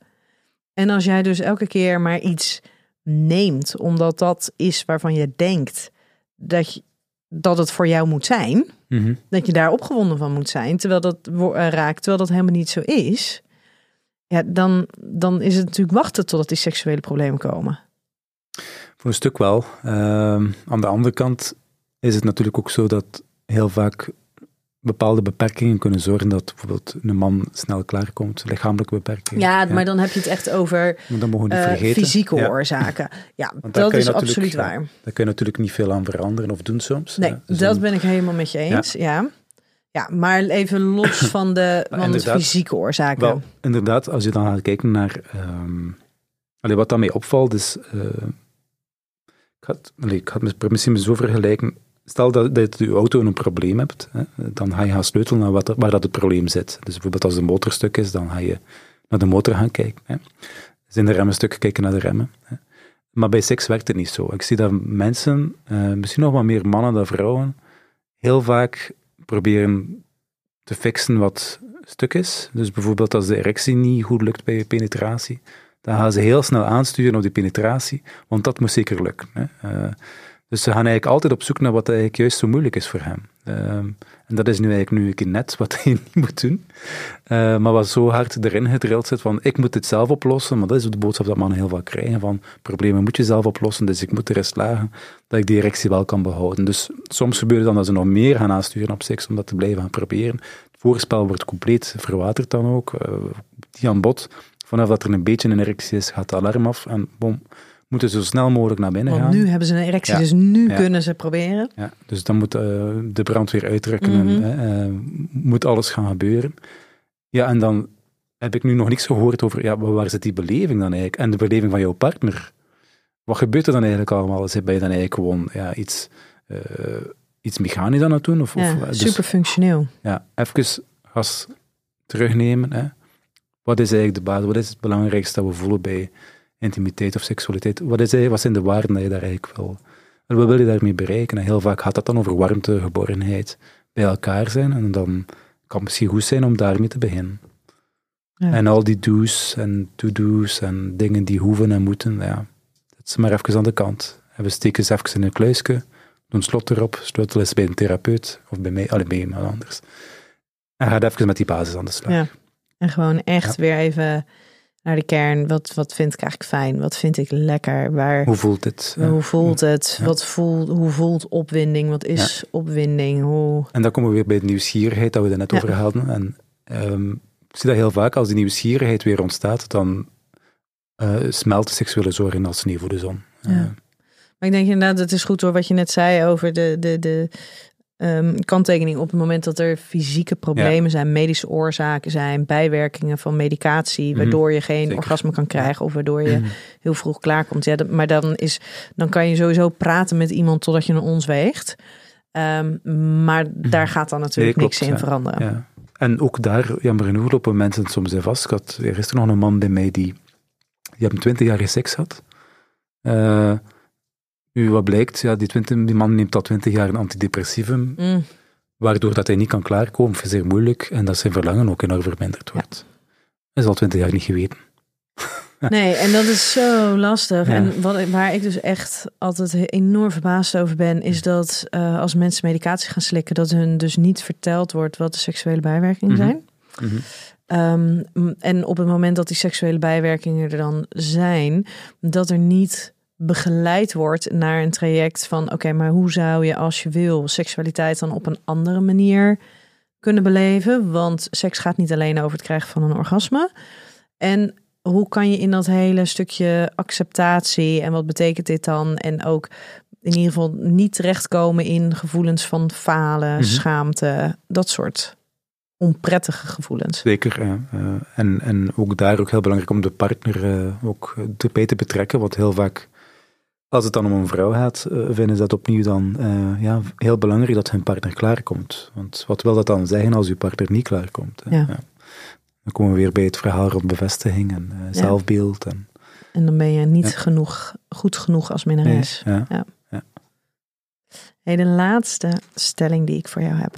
En als jij dus elke keer maar iets neemt, omdat dat is waarvan je denkt dat, je, dat het voor jou moet zijn, Mhm. dat je daar opgewonden van moet zijn, terwijl dat eh, raakt, terwijl dat helemaal niet zo is, ja, dan, dan is het natuurlijk wachten totdat die seksuele problemen komen. Voor een stuk wel. Ehm, aan de andere kant is het natuurlijk ook zo dat heel vaak bepaalde beperkingen kunnen zorgen dat bijvoorbeeld een man snel klaarkomt, lichamelijke beperkingen. Ja, maar dan heb je het echt over Maar dat mogen we niet vergeten. fysieke Ja. oorzaken. Ja, dat is absoluut ja, waar. Daar kun je natuurlijk niet veel aan veranderen of doen soms. Nee. Dus dat dan- ben ik helemaal met je eens. Ja. Ja, maar even los van de, van de fysieke oorzaken. Wel, inderdaad, als je dan gaat kijken naar... ehm allee, wat daarmee opvalt is... eh, ik, had, allee, ik had het misschien zo vergelijken. Stel dat, dat je auto een probleem hebt, hè, dan ga je gaan sleutelen naar wat waar dat het probleem zit. Dus bijvoorbeeld als de motor stuk is, dan ga je naar de motor gaan kijken. Hè. Zijn de remmen stuk, kijken naar de remmen. Hè. Maar bij seks werkt het niet zo. Ik zie dat mensen, eh, misschien nog wat meer mannen dan vrouwen, heel vaak proberen te fixen wat stuk is. Dus bijvoorbeeld als de erectie niet goed lukt bij je penetratie, dan gaan ze heel snel aansturen op die penetratie, want dat moet zeker lukken. Hè. Eh, dus ze gaan eigenlijk altijd op zoek naar wat eigenlijk juist zo moeilijk is voor hem. Ehm, en dat is nu eigenlijk nu een net wat hij niet moet doen. Eh, maar wat zo hard erin gedrild zit van ik moet het zelf oplossen, maar dat is de boodschap dat mannen heel vaak krijgen van problemen moet je zelf oplossen, dus ik moet erin slagen dat ik die erectie wel kan behouden. Dus soms gebeurt het dan dat ze nog meer gaan aansturen op seks om dat te blijven gaan proberen. Het voorspel wordt compleet verwaterd dan ook, eh, die aan bod. Vanaf dat er een beetje een erectie is, gaat de alarm af en bom, moeten ze zo snel mogelijk naar binnen Want gaan. nu hebben ze een erectie, Ja. dus nu Ja. kunnen ze proberen. Ja, dus dan moet eh, de brandweer uittrekken en Mhm. eh, moet alles gaan gebeuren. Ja, en dan heb ik nu nog niks gehoord over, ja, waar zit die beleving dan eigenlijk? En de beleving van jouw partner. Wat gebeurt er dan eigenlijk allemaal? Zit- Ben je dan eigenlijk gewoon ja, iets, eh, iets mechanisch aan het doen? Of, Ja, of, dus, super functioneel. ja, even gas terugnemen. Hè. Wat is eigenlijk de basis? Wat is het belangrijkste dat we voelen bij intimiteit of seksualiteit? Wat, is, wat zijn de waarden dat je daar eigenlijk wil? En wat wil je daarmee bereiken? En heel vaak gaat dat dan over warmte, geborgenheid, bij elkaar zijn. En dan kan het misschien goed zijn om daarmee te beginnen. Ja. En al die do's en to-do's en dingen die hoeven en moeten, ja, dat is maar even aan de kant. En we steken ze even in een kluisje, doen slot erop, sleutel is bij een therapeut, of bij mij, alleen bij iemand anders. En gaat even met die basis aan de slag. Ja. En gewoon echt weer even naar de kern. Wat, wat vind ik eigenlijk fijn? Wat vind ik lekker? Waar, Hoe voelt dit? hoe voelt het? Ja. Wat voelt, hoe voelt opwinding? Wat is opwinding? Hoe... En dan komen we weer bij de nieuwsgierigheid dat we er net Ja. over hadden. En ehm, ik zie dat heel vaak, als die nieuwsgierigheid weer ontstaat, dan eh, smelt de seksuele zorg in als sneeuw voor de zon. Ja. Eh, Maar ik denk inderdaad, het is goed hoor wat je net zei over de, de, de ehm, kanttekening. Op het moment dat er fysieke problemen zijn, medische oorzaken zijn, bijwerkingen van medicatie, Mhm. waardoor je geen Zeker. orgasme kan krijgen of waardoor je mhm. heel vroeg klaarkomt. Ja, dat, maar dan, is, dan kan je sowieso praten met iemand totdat je een ons weegt. Ehm, maar daar gaat dan natuurlijk Nee, niks in ja. veranderen. Ja. En ook daar, jammer genoeg, lopen mensen soms in vast. Ik had er is er nog een man bij mij die, die hebben 20 jaar seks gehad. Eh, nu, wat blijkt, ja, die, 20, die man neemt al 20 jaar een antidepressivum, Mm. waardoor dat hij niet kan klaarkomen, of zeer moeilijk, en dat zijn verlangen ook enorm verminderd wordt. Dat is al 20 jaar niet geweten. Nee, en dat is zo lastig. Ja. En wat, waar ik dus echt altijd enorm verbaasd over ben, is dat eh, als mensen medicatie gaan slikken, dat hun dus niet verteld wordt wat de seksuele bijwerkingen Mhm. zijn. Mhm. Ehm, en op het moment dat die seksuele bijwerkingen er dan zijn, dat er niet begeleid wordt naar een traject van: oké, maar hoe zou je als je wil seksualiteit dan op een andere manier kunnen beleven? Want seks gaat niet alleen over het krijgen van een orgasme. En hoe kan je in dat hele stukje acceptatie en wat betekent dit dan? En ook in ieder geval niet terechtkomen in gevoelens van falen, Mhm. schaamte, dat soort onprettige gevoelens. Zeker. ja. Eh, en, en ook daar ook heel belangrijk om de partner eh, ook erbij te betrekken. Want heel vaak, als het dan om een vrouw gaat, eh, vinden ze dat opnieuw dan eh, ja, heel belangrijk dat hun partner klaarkomt. Want wat wil dat dan zeggen als uw partner niet klaarkomt? hè? Ja. Dan komen we weer bij het verhaal rond bevestiging en eh, Ja. zelfbeeld. En, En dan ben je niet Ja. genoeg, goed genoeg als minnares. ja. Hey, de laatste stelling die ik voor jou heb.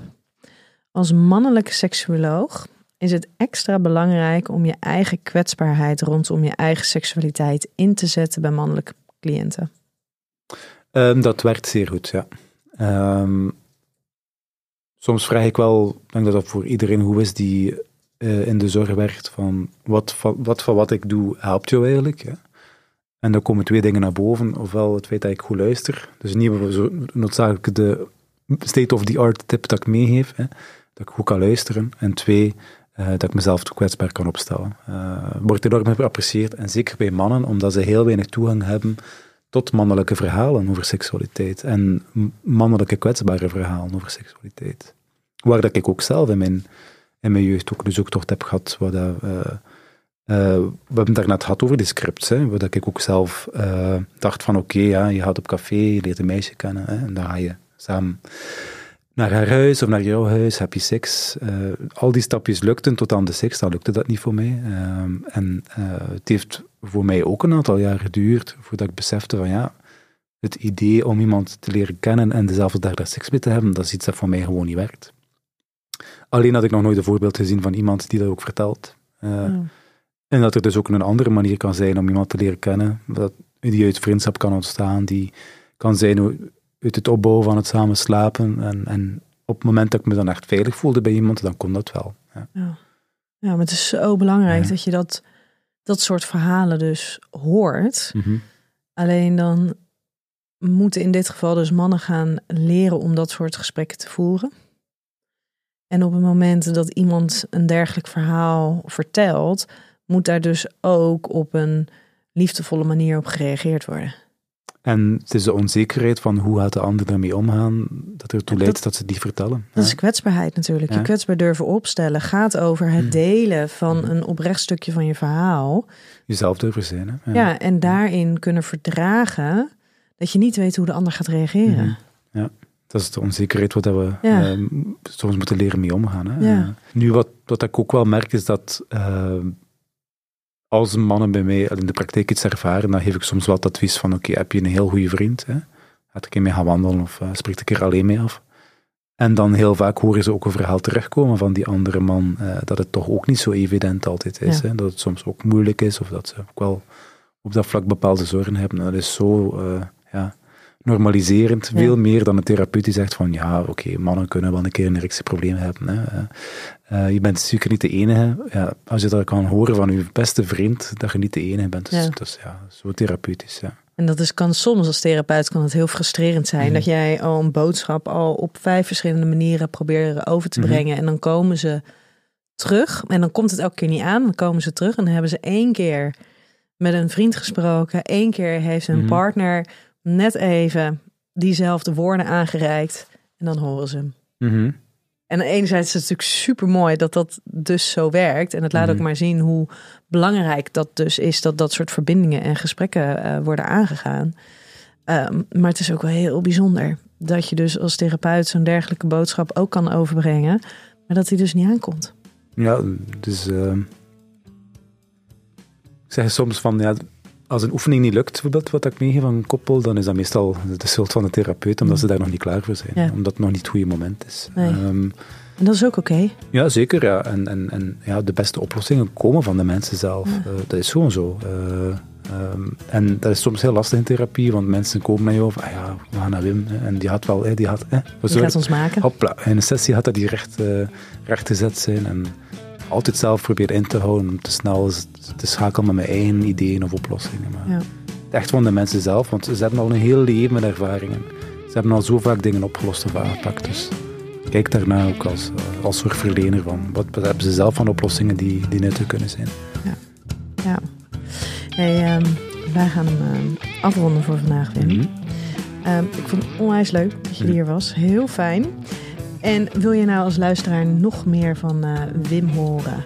Als mannelijke seksuoloog is het extra belangrijk om je eigen kwetsbaarheid rondom je eigen seksualiteit in te zetten bij mannelijke cliënten. Ehm, dat werkt zeer goed, ja. Ehm, soms vraag ik wel, ik denk dat dat voor iedereen goed is die eh, in de zorg werkt, van wat, van wat van wat ik doe helpt jou eigenlijk. En dan komen twee dingen naar boven. Ofwel het feit dat ik goed luister, dus niet noodzakelijk de state-of-the-art tip dat ik meegeef, hè? dat ik goed kan luisteren. En twee, eh, dat ik mezelf kwetsbaar kan opstellen. Eh wordt enorm geapprecieerd, en zeker bij mannen, omdat ze heel weinig toegang hebben tot mannelijke verhalen over seksualiteit en mannelijke kwetsbare verhalen over seksualiteit. Waar dat ik ook zelf in mijn, in mijn jeugd ook een zoektocht heb gehad. Dat, eh, eh, we hebben het daarnet gehad over die scripts, hè, waar dat ik ook zelf eh, dacht van oké, ja, je gaat op café, je leert een meisje kennen en dan ga je samen naar haar huis of naar jouw huis, heb je seks. Al die stapjes lukten tot aan de seks, dan lukte dat niet voor mij. Ehm, en het heeft voor mij ook een aantal jaar geduurd voordat ik besefte van ja, het idee om iemand te leren kennen en dezelfde dag daar seks mee te hebben, dat is iets dat voor mij gewoon niet werkt. Alleen had ik nog nooit een voorbeeld gezien van iemand die dat ook vertelt. Eh, Ja. En dat er dus ook een andere manier kan zijn om iemand te leren kennen, dat, die uit vriendschap kan ontstaan, die kan zijn uit het opbouwen van het samen slapen. En, en op het moment dat ik me dan echt veilig voelde bij iemand, dan kon dat wel. Ja. Ja. ja, maar het is zo belangrijk dat je dat, dat soort verhalen dus hoort. Alleen dan moeten in dit geval dus mannen gaan leren om dat soort gesprekken te voeren. En op het moment dat iemand een dergelijk verhaal vertelt, moet daar dus ook op een liefdevolle manier op gereageerd worden. En het is de onzekerheid van hoe gaat de ander daarmee omgaan, dat ertoe leidt dat- dat ze niet vertellen. Dat Ja. is kwetsbaarheid natuurlijk. Je kwetsbaar durven opstellen gaat over het Mm. delen van Mhm. een oprecht stukje van je verhaal. Jezelf durven zijn. Hè? Ja, en daarin kunnen verdragen dat je niet weet hoe de ander gaat reageren. Mhm. Ja, dat is de onzekerheid dat we Ja. eh, soms moeten leren mee omgaan. Hè? Eh, nu, wat, wat ik ook wel merk, is dat eh, als mannen bij mij in de praktijk iets ervaren, dan geef ik soms wel het advies van, oké, heb je een heel goede vriend? Hè? Gaat een keer mee gaan wandelen of uh, spreekt een keer alleen mee af? En dan heel vaak horen ze ook een verhaal terugkomen van die andere man, eh, dat het toch ook niet zo evident altijd is. Ja. Hè? Dat het soms ook moeilijk is, of dat ze ook wel op dat vlak bepaalde zorgen hebben. Dat is zo eh, ja, normaliserend, Ja. veel meer dan een therapeut die zegt van ja, oké, mannen kunnen wel een keer een erectieprobleem hebben. Hè. Eh, eh, je bent zeker niet de enige. Ja, als je dat kan horen van je beste vriend, dat je niet de enige bent, dus, Ja. is ja, zo therapeutisch. Ja. En dat is, kan soms als therapeut kan het heel frustrerend zijn. Mhm. Dat jij al een boodschap al op vijf verschillende maniren probeert over te Mhm. brengen. En dan komen ze terug. En dan komt het elke keer niet aan. Dan komen ze terug en dan hebben ze één keer met een vriend gesproken. Eén keer heeft hun Mhm. partner net even diezelfde woorden aangereikt. En dan horen ze hem. Mhm. En enerzijds is het natuurlijk super mooi dat dat dus zo werkt. En het laat ook Mhm. maar zien hoe belangrijk dat dus is dat dat soort verbindingen en gesprekken eh, worden aangegaan. Ehm, maar het is ook wel heel bijzonder dat je dus als therapeut zo'n dergelijke boodschap ook kan overbrengen, maar dat die dus niet aankomt. Ja, dus ehm, ik zeg soms van ja, als een oefening niet lukt, bijvoorbeeld wat ik meegeef aan een koppel, dan is dat meestal de schuld van de therapeut, omdat ze daar nog niet klaar voor zijn. Ja. Omdat het nog niet het goede moment is. Nee. Ehm, En dat is ook oké. ja, zeker. Ja. En, en, en ja, de beste oplossingen komen van de mensen zelf. Ja. Eh, dat is gewoon zo. Eh, ehm, en dat is soms heel lastig in therapie, want mensen komen naar jou van, ah ja, we gaan naar Wim. hè, En die had wel, hè, die had, hè, we Die gaat ons maken. Hopla, in een sessie had dat die recht, eh, recht gezet zijn. En altijd zelf proberen in te houden om te snel te schakelen met mijn eigen ideeën of oplossingen. Maar Ja. echt van de mensen zelf, want ze hebben al een heel leven met ervaringen. Ze hebben al zo vaak dingen opgelost of aangepakt. Dus kijk daarna ook als, eh, als zorgverlener van wat, wat hebben ze zelf van oplossingen die, die nuttig kunnen zijn. Ja. Hey, ehm, wij gaan hem afronden voor vandaag, Wim. Mhm. Ehm, ik vond het onwijs leuk dat je Mhm. hier was. Heel fijn. En wil je nou als luisteraar nog meer van uh, Wim horen?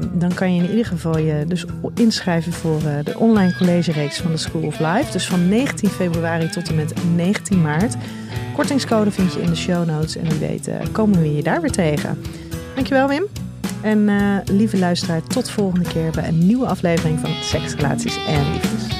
Um, dan kan je in ieder geval je dus inschrijven voor uh, de online collegereeks van de School of Life. Dus van 19 februari tot en met 19 maart. Kortingscode vind je in de show notes. En wie weet uh, komen we je daar weer tegen. Dankjewel Wim. En lieve luisteraar, tot volgende keer bij een nieuwe aflevering van Seks, Relaties en Liefdes.